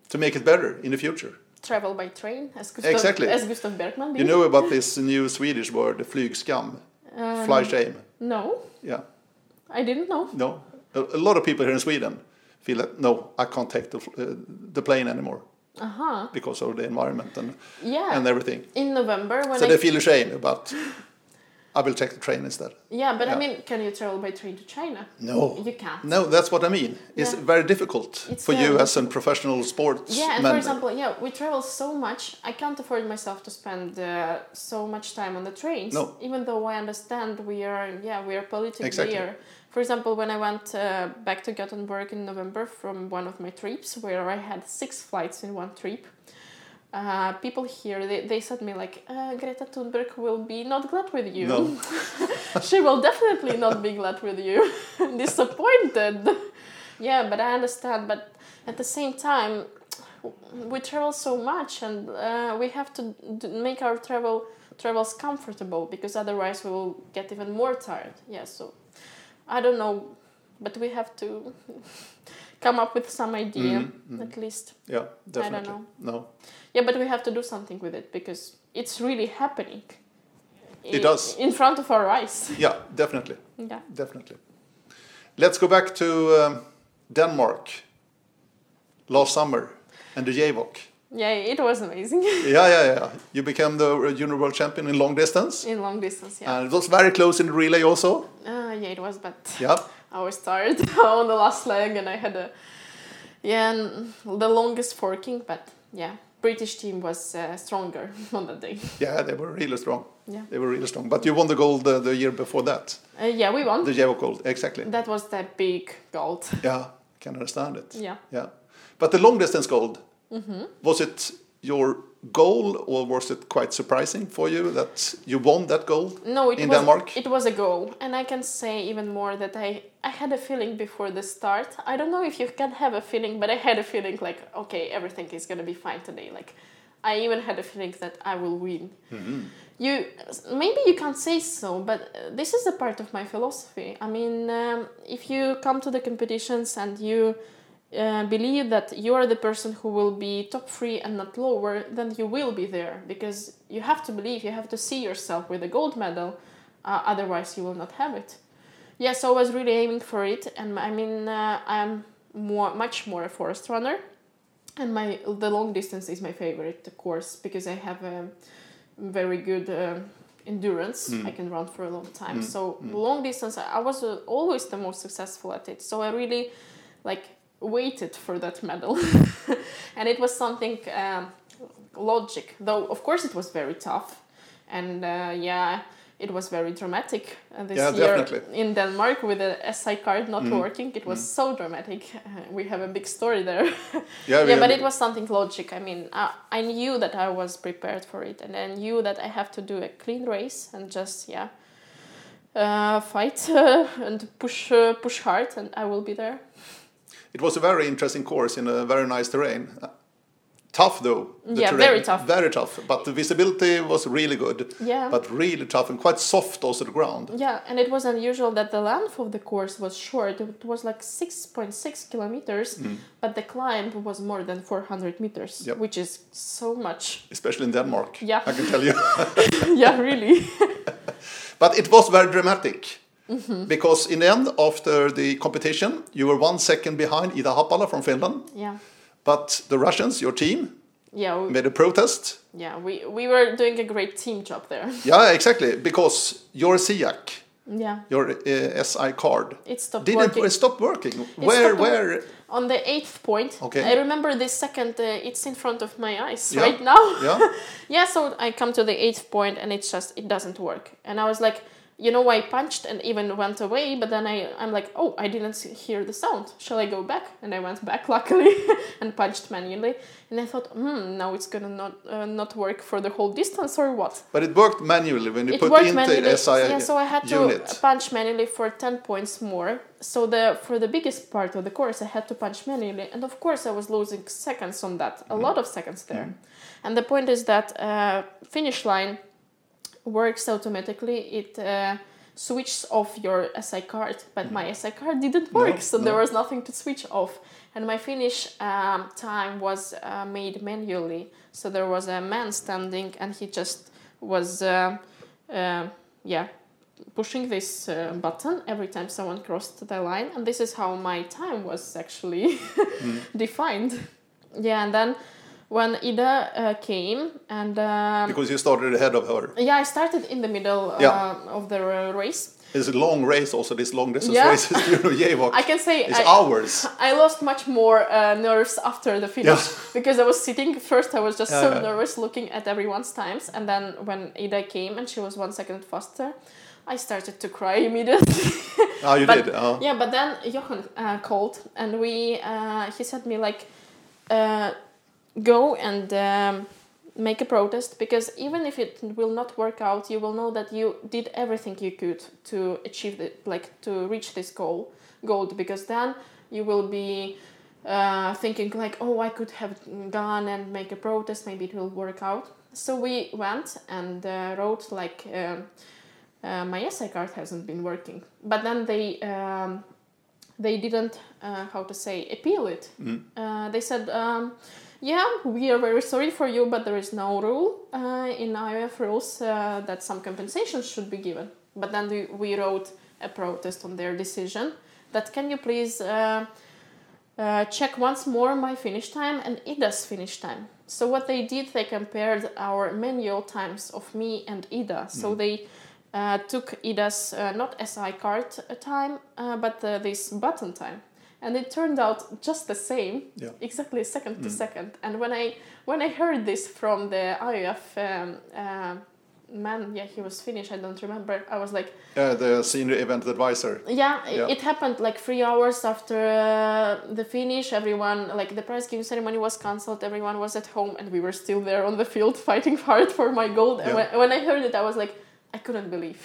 to make it better in the future? Travel by train, as Gustav, Exactly. as Gustav Bergman did. You know about this new Swedish word, flygskam, Um, fly shame. No, Yeah, I didn't know. no. A, a lot of people here in Sweden feel that no, I can't take the, uh, the plane anymore Uh huh. because of the environment and, Yeah. and everything. In November when So I they feel ashamed about. I will take the train instead. yeah, but Yeah. I mean, can you travel by train to China? No. You can't. No, that's what I mean. It's Yeah. very difficult It's for you as a professional sports. Yeah, and for example, yeah, we travel so much. I can't afford myself to spend uh, so much time on the trains. No. Even though I understand we are, yeah, we are politically Exactly. here. For example, when I went uh, back to Gothenburg in November from one of my trips, where I had six flights in one trip, uh, people here they, they said me like uh, Greta Thunberg will be not glad with you. No. she will definitely not be glad with you. Disappointed. Yeah, but I understand. But at the same time, we travel so much, and uh, we have to d- make our travel travels comfortable because otherwise we will get even more tired. Yeah, so I don't know, but we have to come up with some idea Mhm, mhm. at least. Yeah, definitely. know. No, Yeah, but we have to do something with it because it's really happening. It i- does. in front of our eyes. yeah, definitely, Yeah. definitely. Let's go back to um, Denmark last summer and the JWOC. Yeah, it was amazing yeah, yeah, yeah. You became the junior world champion in long distance, in long distance. Yeah. and it was very close in the relay also. Uh, yeah, it was, but Yeah, I was tired on the last leg, and I had a yeah the longest forking. But yeah, British team was uh, stronger on that day. yeah, they were really strong. Yeah. They were really strong. But you won the gold uh, the year before that. Uh, yeah, we won. The JWOC gold, exactly. That was the big gold. Yeah, can understand it. Yeah. Yeah. But the long distance gold, Mm-hmm. was it your goal or was it quite surprising for you that you won that gold? No, it In was Denmark? it was a goal, and I can say even more that I I had a feeling before the start. I don't know if you can have a feeling, but I had a feeling like okay, everything is gonna be fine today. Like I even had a feeling that I will win. Mm-hmm. You maybe you can't say so, but uh, this is a part of my philosophy. I mean, um, if you come to the competitions and you uh, believe that you are the person who will be top three and not lower, then you will be there because you have to believe, you have to see yourself with a gold medal, uh, otherwise, you will not have it. Yes, I was really aiming for it, and I mean, uh, I'm more, much more a forest runner, and my the long distance is my favorite course because I have a very good uh, endurance. Mm. I can run for a long time. Mm, So mm. long distance, I I was uh, always the most successful at it. So I really like waited for that medal, and it was something um, logic. Though of course it was very tough, and uh, yeah. It was very dramatic uh, this Yeah, year definitely. in Denmark with the SI card not Mm. working. It was so dramatic. Uh, we have a big story there. Yeah, yeah, but it was something logic. I mean, I, I knew that I was prepared for it, and I knew that I have to do a clean race and just yeah, uh, fight uh, and push uh, push hard, and I will be there. It was a very interesting course in a very nice terrain. Uh, Tough though. the Yeah, terrain. very tough. Very tough. But the visibility was really good. Yeah. But really tough and quite soft also the ground. Yeah, and it was unusual that the length of the course was short. It was like 6.6 kilometers, but the climb was more than 400 meters, Mm. Yep. which is so much. Especially in Denmark. Yeah. I can tell you. yeah, really. But it was very dramatic. Mm-hmm. Because in the end, after the competition, you were one second behind Ida Haapala from Finland. yeah. But the Russians, your team, Yeah, we, made a protest. yeah, we, we were doing a great team job there. Yeah, exactly. Because your SIAC, Yeah, your uh, SI card, it stopped didn't working. it stop working. where, stopped where? On the eighth point, Okay. I remember this second, uh, it's in front of my eyes Yeah. right now. Yeah. Yeah, so I come to the eighth point and it's just it doesn't work. And I was like, you know, I punched and even went away, but then I I'm like, oh, I didn't hear the sound. Shall I go back? And I went back, luckily, and punched manually. And I thought, hmm, now it's gonna not uh, not work for the whole distance or what? But it worked manually when you It put in the SI yeah, so I had to punch manually for ten points more. So the for the biggest part of the course, I had to punch manually, and of course, I was losing seconds on that, a lot of seconds there. And the point is that uh, finish line works automatically. It uh, switches off your SI card, but my SI card didn't work, No, so there was nothing to switch off. And my finish um, time was uh, made manually. So there was a man standing, and he just was, uh, uh, yeah, pushing this uh, button every time someone crossed the line. And this is how my time was actually defined. Yeah, and then when Ida uh, came and um, because you started ahead of her. yeah, I started in the middle uh, Yeah. of the uh, race. It's a long race also, this long distance Yeah. races, you know, JWOC. I can say It's I, hours. I lost much more uh, nerves after the finish Yeah. because I was sitting first. I was just so nervous looking at everyone's times, and then when Ida came and she was one second faster, I started to cry immediately. oh, you But- did. Uh, yeah, but then Johan uh, called and we uh, he said me like, uh, go and um, make a protest because even if it will not work out, you will know that you did everything you could to achieve the like to reach this goal goal because then you will be uh, thinking like, oh, I could have gone and make a protest. Maybe it will work out. So we went and uh, wrote like. Um, uh, my SI card hasn't been working. But then they um, they didn't uh, how to say appeal it. Uh, they said, um, yeah, we are very sorry for you, but there is no rule uh, in IOF rules uh, that some compensation should be given. But then we, we wrote a protest on their decision. That can you please uh, uh, check once more my finish time and Ida's finish time. So what they did, they compared our manual times of me and Ida. So they uh, took Ida's uh, not SI card time, uh, but uh, this button time, and it turned out just the same, Yeah. exactly second to second. And when I when I heard this from the IOF um, uh, man, yeah, he was Finnish. I don't remember. I was like, uh, the senior event advisor. yeah, Yeah. it happened like three hours after uh, the finish. Everyone, like the prize giving ceremony was cancelled. Everyone was at home, and we were still there on the field fighting hard for my gold. And Yeah. when, when I heard it, I was like, I couldn't believe.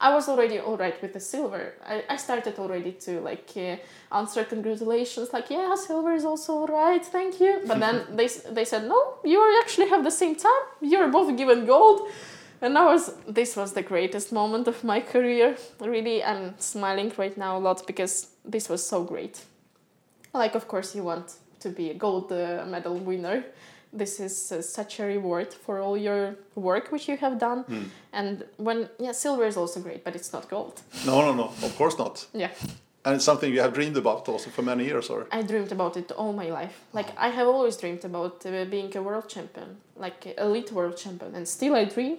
I was already all right with the silver. I, I started already to like uh, answer congratulations, like yeah, silver is also all right, thank you. But then they they said no, you actually have the same time. You're both given gold. And I was this was the greatest moment of my career. Really, I'm smiling right now a lot because this was so great. Like, of course, you want to be a gold uh, medal winner. This is uh, such a reward for all your work which you have done. And when yeah, silver is also great, but it's not gold. No, no, no, of course not. Yeah, And it's something you have dreamed about also for many years, or? I dreamed about it all my life. Like I have always dreamed about uh, being a world champion, like elite world champion, and still I dream.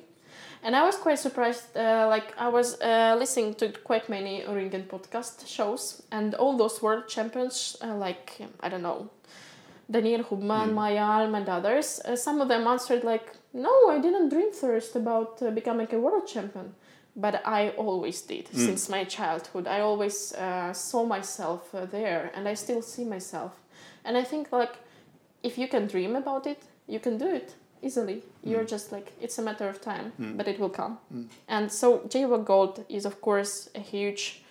And I was quite surprised. Uh, like I was uh, listening to quite many Ringen podcast shows, and all those world champions, uh, like I don't know, Daniel Hubmann, Maja Alm, and others. Uh, some of them answered like, "No, I didn't dream first about uh, becoming a world champion." But I always did since my childhood. I always uh, saw myself uh, there, and I still see myself. And I think like, if you can dream about it, you can do it easily. You're just like it's a matter of time, but it will come. And so JWOC Gold is of course a huge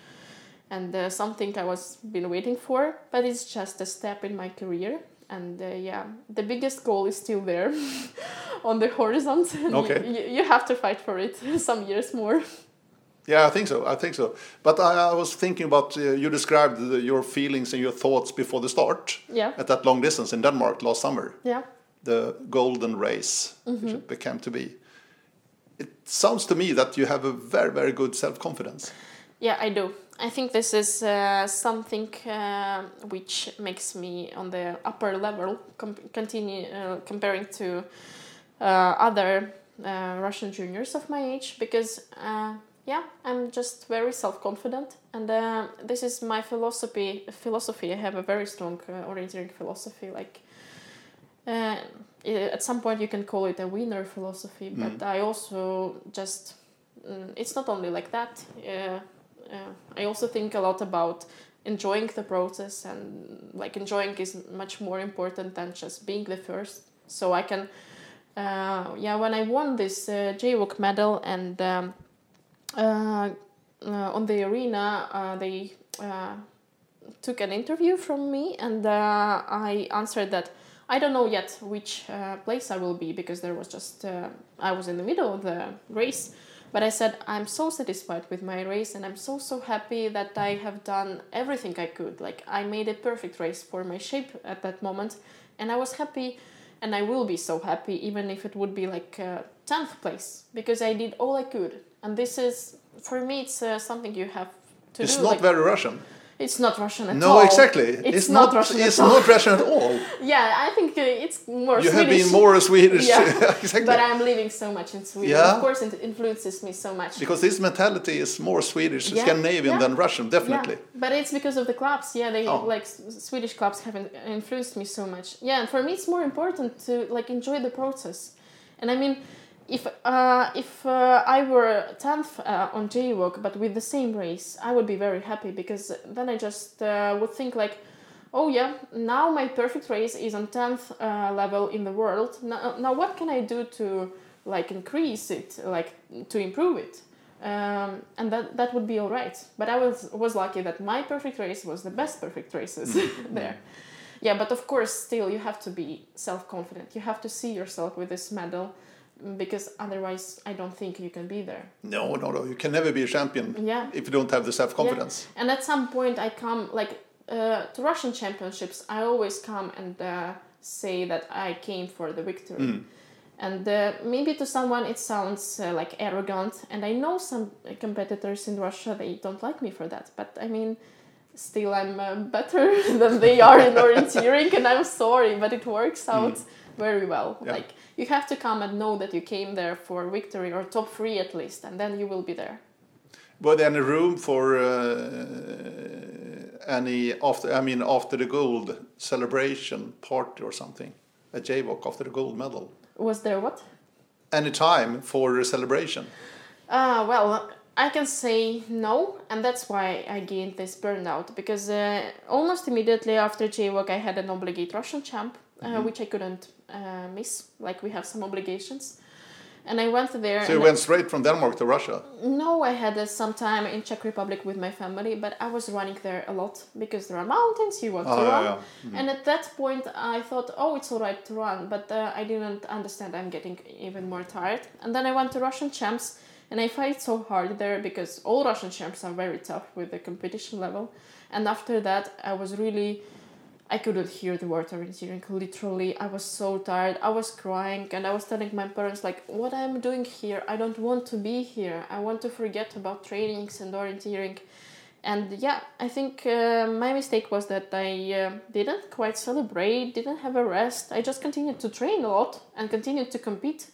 and uh, something I was been waiting for, but it's just a step in my career. And uh, yeah, the biggest goal is still there on the horizon. Okay. you, you, have to fight for it some years more. Yeah, I think so. I think so. But I, I was thinking about uh, you described the, your feelings and your thoughts before the start Yeah. at that long distance in Denmark last summer, Yeah. the golden race, which it became to be. It sounds to me that you have a very, very good self confidence. Yeah, I do. I think this is uh, something uh, which makes me on the upper level, com- continue uh, comparing to uh, other uh, Russian juniors of my age, because uh, yeah, I'm just very self confident, and uh, this is my philosophy. Philosophy. I have a very strong uh, orienteering philosophy. Like uh, at some point, you can call it a winner philosophy, but I also just mm, it's not only like that. Uh, I also think a lot about enjoying the process and like enjoying is much more important than just being the first. So I can, uh, yeah, when I won this uh, JWOC medal and um, uh, uh, on the arena, uh, they uh, took an interview from me and I answered that I don't know yet which place I will be because there was just I was in the middle of the race. But I said I'm so satisfied with my race and I'm so so happy that I have done everything I could. Like I made a perfect race for my shape at that moment, and I was happy, and I will be so happy even if it would be like uh, tenth place because I did all I could. And this is for me it's uh, something you have to It's do. It's not like, very Russian. It's not Russian at No, all. No, exactly. It's, not, Russian It's at all. not Russian at all. Yeah, I think uh, it's more You Swedish. have been more Swedish. Yeah. exactly. But I'm living so much in Sweden. Yeah. Of course, it influences me so much. because this mentality is more Swedish, Yeah, Scandinavian yeah. than Russian, definitely. Yeah, but it's because of the clubs. Yeah, they Oh. like Swedish clubs have influenced me so much. Yeah, and for me it's more important to like enjoy the process. And I mean, if uh, if uh, I were tenth uh, on JWOC, but with the same race, I would be very happy because then I just uh, would think like. Oh yeah! Now my perfect race is on tenth uh, level in the world. Now, now what can I do to like increase it, like to improve it? um, and that that would be all right. But I was was lucky that my perfect race was the best perfect races there. Yeah, but of course, still you have to be self confident. You have to see yourself with this medal, because otherwise, I don't think you can be there. No, no, no. You can never be a champion Yeah. if you don't have the self confidence. Yeah. And at some point, I come like uh, to Russian championships. I always come and uh, say that I came for the victory. And uh, maybe to someone it sounds uh, like arrogant, and I know some competitors in Russia they don't like me for that. But I mean, still I'm uh, better than they are in orienteering, and I'm sorry, but it works out very well. Yeah. Like you have to come and know that you came there for victory or top three at least, and then you will be there. Were there any room for uh, any after? I mean, after the gold celebration party or something at JWOC after the gold medal? Was there what? Any time for a celebration? Uh, well, I can say no, and that's why I gained this burnout because uh, almost immediately after JWOC, I had an obligate Russian champ, uh, which I couldn't uh, miss. Like we have some obligations, and I went there. So you went straight from Denmark to Russia. no, I had uh, some time in Czech Republic with my family, but I was running there a lot because there are mountains. You want Oh, to yeah, run, yeah. and at that point I thought, oh, it's alright to run, but uh, I didn't understand. I'm getting even more tired, and then I went to Russian champs, and I fight so hard there because all Russian champs are very tough with the competition level, and after that I was really. I couldn't hear the word orienteering. Literally, I was so tired. I was crying, and I was telling my parents like, "What I'm doing here? I don't want to be here. I want to forget about trainings and orienteering." And yeah, I think uh, my mistake was that I uh, didn't quite celebrate, didn't have a rest. I just continued to train a lot and continued to compete.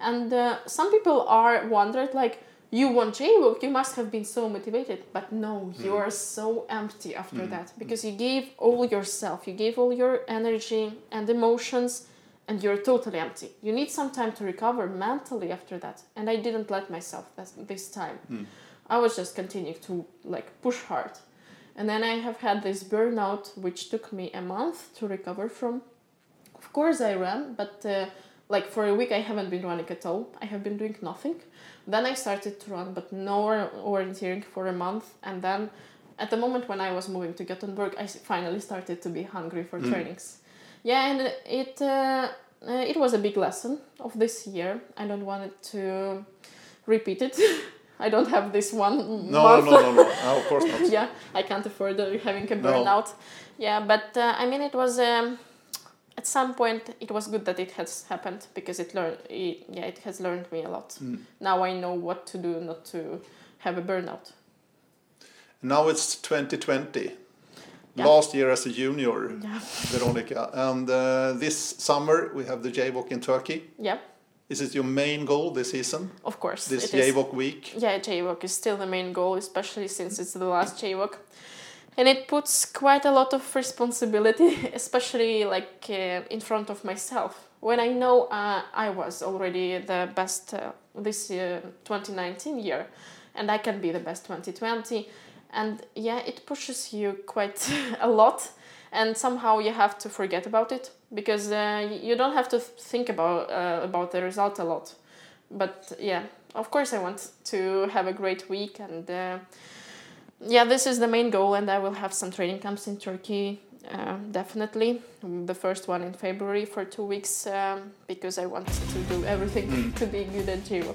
And uh, some people are wondered like, you won JWOC, you must have been so motivated. But no, you hmm. are so empty after hmm. that because you gave all yourself, you gave all your energy and emotions, and you're totally empty. You need some time to recover mentally after that. And I didn't let myself this, this time. Hmm. I was just continuing to like push hard. And then I have had this burnout, which took me a month to recover from. Of course, I ran, but uh, like for a week, I haven't been running at all. I have been doing nothing. Then I started to run, but no or- orienteering for a month. And then at the moment when I was moving to Gothenburg, I finally started to be hungry for trainings. Yeah, and it uh, uh, it was a big lesson of this year. I don't want it to repeat it. I don't have this one No, month. no, no, no, no. of course not. yeah, I can't afford uh, having a No. burnout. Yeah, but uh, I mean, it was um, some point it was good that it has happened because it learned. It, yeah, it has learned me a lot. Mm. Now I know what to do not to have a burnout. Now it's 2020. Yeah. Last year as a junior, Yeah. Veronica. And uh, this summer we have the JWOC in Turkey. Yeah, Is it your main goal this season? of course. This is. Week? Yeah, JWOC is still the main goal, especially since it's the last JWOC. And it puts quite a lot of responsibility, especially like uh, in front of myself. When I know uh, I was already the best uh, this year, 2019 year, and I can be the best 2020. And yeah, it pushes you quite a lot. And somehow you have to forget about it because uh, you don't have to think about uh, about the result a lot. But yeah, of course I want to have a great week and uh, yeah, this is the main goal, and I will have some training camps in Turkey. Uh, definitely, the first one in February for two weeks um, because I want to do everything Mm. to be good at JWOC.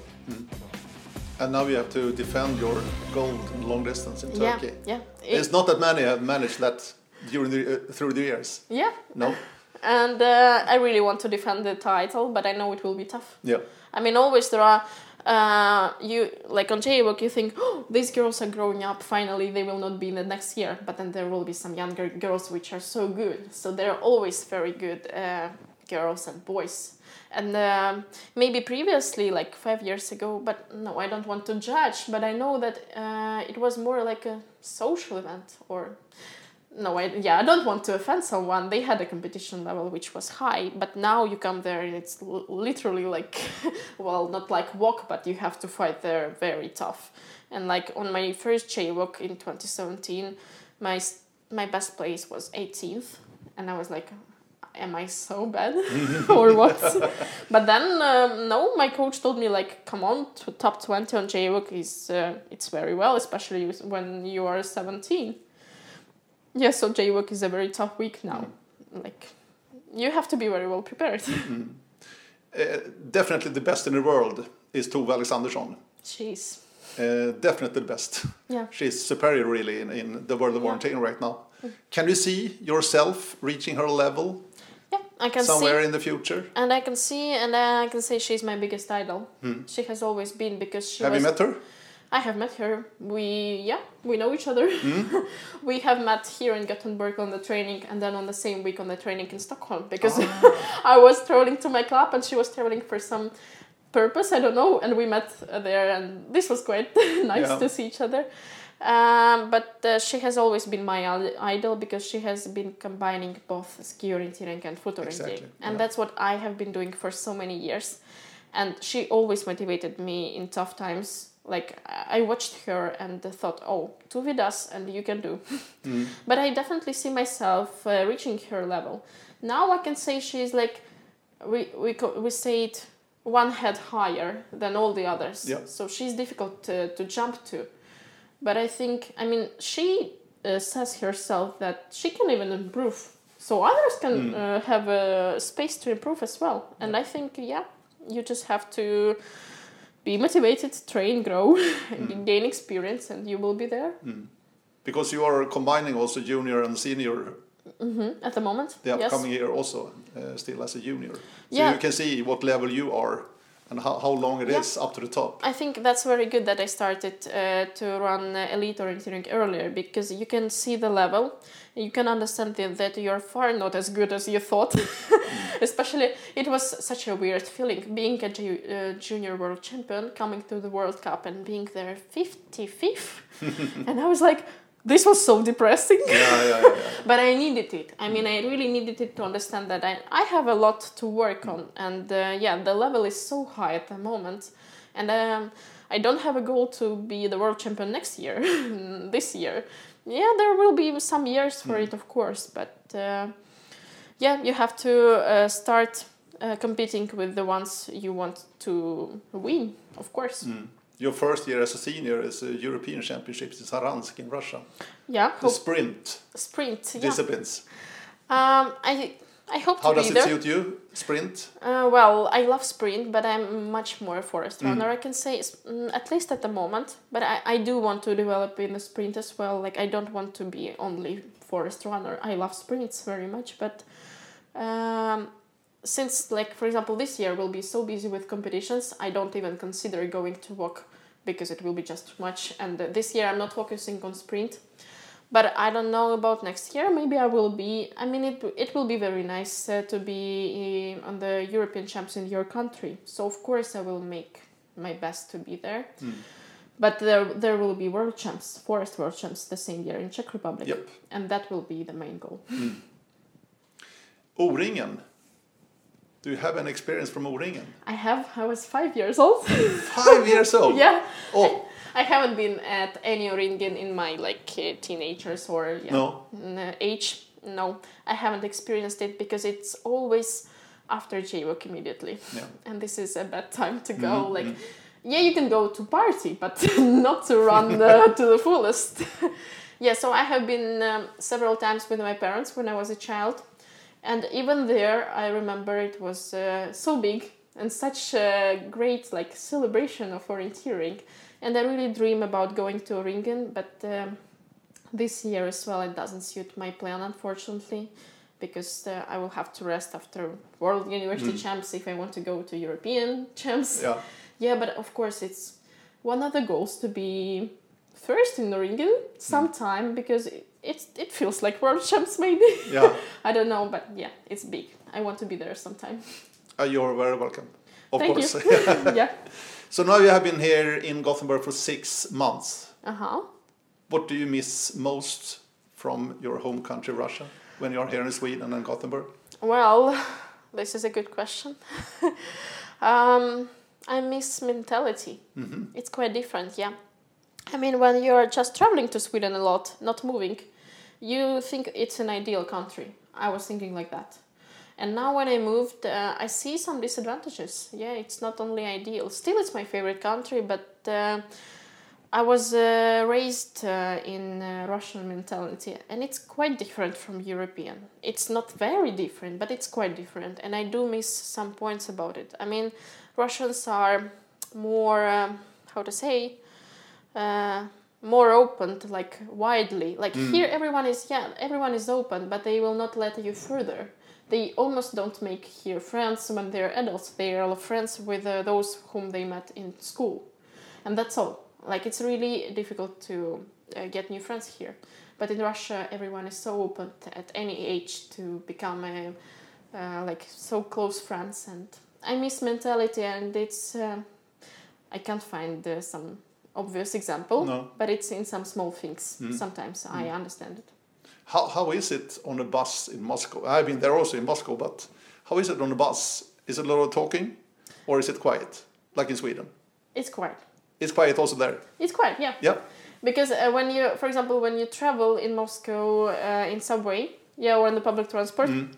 And now you have to defend your gold in long distance in Turkey. yeah, It's It- not that many have managed that during the, uh, through the years. yeah. No? And uh, I really want to defend the title, but I know it will be tough. Yeah. I mean, always there are. Uh, you like on JWOC, you think, oh, these girls are growing up. Finally, they will not be in the next year. But then there will be some younger girls which are so good. So they're always very good uh, girls and boys. And um, maybe previously, like five years ago, but no, I don't want to judge. But I know that uh, it was more like a social event or no, I, yeah, I don't want to offend someone. They had a competition level which was high, but now you come there and it's l- literally like, well, not like walk, but you have to fight there very tough. And like on my first JWOC in 2017, my my best place was 18th, and I was like, am I so bad or what? but then um, no, my coach told me like, come on, to top 20 on JWOC is uh, it's very well, especially when you are 17. Yeah, so JWOC is a very tough week now. Like, you have to be very well prepared. Uh, definitely the best in the world is Tove Alexandersson. Jeez. Uh, definitely the best. Yeah. She's superior really in, in the world of Yeah. orienteering right now. Can you see yourself reaching her level Yeah, I can somewhere see. in the future? And I can see, and I can say she's my biggest idol. She has always been because she Hmm. Have was. you met her? I have met her. We yeah, we know each other. Hmm? we have met here in Gothenburg on the training, and then on the same week on the training in Stockholm because Ah. I was traveling to my club and she was traveling for some purpose. I don't know, and we met there, and this was quite nice Yeah. to see each other. Um, but uh, she has always been my idol because she has been combining both ski orienteering and foot orienteering, Exactly, and yeah. that's what I have been doing for so many years. And she always motivated me in tough times. Like I watched her and thought, "Oh, does, and you can do." Mm. but I definitely see myself uh, reaching her level. Now I can say she's like, we we we say it one head higher than all the others. Yeah. So she's difficult to, to jump to. But I think, I mean, she uh, says herself that she can even improve. So others can Mm. uh, have a space to improve as well. And I think, yeah, you just have to be motivated, train, grow, Mm. gain experience, and you will be there Because you are combining also junior and senior hmm at the moment. the yes. upcoming year also, uh, still as a junior. So Yeah. you can see what level you are and how, how long it is Yeah. up to the top. I think that's very good that I started uh, to run uh, elite orienteering earlier because you can see the level, you can understand that you're far not as good as you thought. Especially, it was such a weird feeling being a ju- uh, junior world champion, coming to the World Cup and being there 55th. and I was like, this was so depressing. Yeah, yeah, yeah. but I needed it. I mean, I really needed it to understand that I, I have a lot to work on. And uh, yeah, the level is so high at the moment. And um, I don't have a goal to be the world champion next year, this year. Yeah, there will be some years for it, of course. But uh, yeah, you have to uh, start uh, competing with the ones you want to win, of course. Mm. Your first year as a senior is a European Championships in Saransk in Russia. Yeah, The sprint sprint. Yeah. disciplines. Um, I I hope How to does be it there. suit you? Sprint? Uh, well, I love sprint, but I'm much more a forest Mm. runner. I can say, mm, at least at the moment. But I, I do want to develop in the sprint as well. Like I don't want to be only forest runner. I love sprints very much, but um, since like for example this year we'll be so busy with competitions, I don't even consider going to walk because it will be just too much. And uh, this year I'm not focusing on sprint. But I don't know about next year. Maybe I will be. I mean, it it will be very nice uh, to be uh, on the European champs in your country. So of course I will make my best to be there. But there there will be world champs, forest world champs, the same year in Czech Republic, Yep. and that will be the main goal. O-ringen. Do you have an experience from O-ringen? I have. I was five years old. Five years old. yeah. Oh, I haven't been at any ringen in my like uh, teenagers or yeah, No. uh, age. No, I haven't experienced it because it's always after JWOC immediately, yeah. and this is a bad time to go. Mhm, Like, mhm. yeah, you can go to party, but not to run uh, to the fullest. yeah, so I have been um, several times with my parents when I was a child, and even there, I remember it was uh, so big and such a great like celebration of orienteering, and I really dream about going to Ringen, but. Um, this year as well it doesn't suit my plan unfortunately because uh, i will have to rest after world university Mm. champs if i want to go to european champs Yeah. yeah but of course it's one of the goals to be first in the ringen sometime because it, it, feels like world champs maybe Yeah. i don't know but yeah it's big i want to be there sometime Uh, you're very welcome. Of Thank course. yeah so now you have been here in Gothenburg for six months. uh-huh What do you miss most from your home country, Russia, when you're here in Sweden and Gothenburg? Well, this is a good question. um, I miss mentality. hmm It's quite different, yeah. I mean, when you're just traveling to Sweden a lot, not moving, you think it's an ideal country. I was thinking like that. And now when I moved, uh, I see some disadvantages. Yeah, it's not only ideal. Still, it's my favorite country, but uh, I was uh, raised uh, in uh, Russian mentality, and it's quite different from European. It's not very different, but it's quite different, and I do miss some points about it. I mean, Russians are more, um, how to say, uh, more open to like widely. Like Mm. here, everyone is yeah, everyone is open, but they will not let you further. They almost don't make here friends when they're adults. They are friends with uh, those whom they met in school, and that's all. Like it's really difficult to uh, get new friends here. But in Russia, everyone is so open at any age to become a, uh, like so close friends, and I miss mentality, and it's uh, I can't find uh, some obvious example, No. but it's in some small things. Mm. Sometimes I understand it. How, how is it on a bus in Moscow? I've been there also in Moscow, but how is it on a bus? Is it a lot of talking or is it quiet, like in Sweden? It's quiet. It's quiet also there. It's quiet, yeah. Yeah. Because uh, when you, for example, when you travel in Moscow uh, in subway, yeah, or in the public transport, Mm.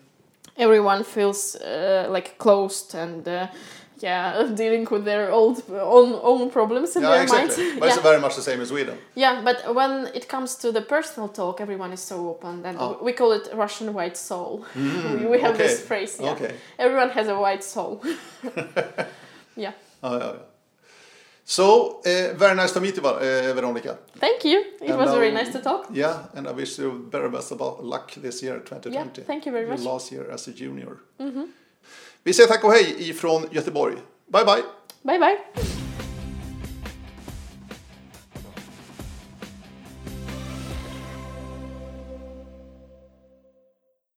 everyone feels uh, like closed and uh, yeah, dealing with their old own own problems in Yeah, their exactly. mind. But yeah. it's very much the same in Sweden. yeah, but when it comes to the personal talk, everyone is so open, and Oh. we call it Russian white soul. Mm, we, we have okay. this phrase. Yeah, Okay. everyone has a white soul. yeah. Oh, yeah, yeah. So, uh, very nice to meet you, uh, Veronica. Thank you. It And was very nice to talk. Yeah, and I wish you very best about luck this year, 2020. Yeah, 2020. thank you very Your much. last year as a junior. Mhm. Vi säger tack och hej ifrån Göteborg. Bye bye! Bye bye.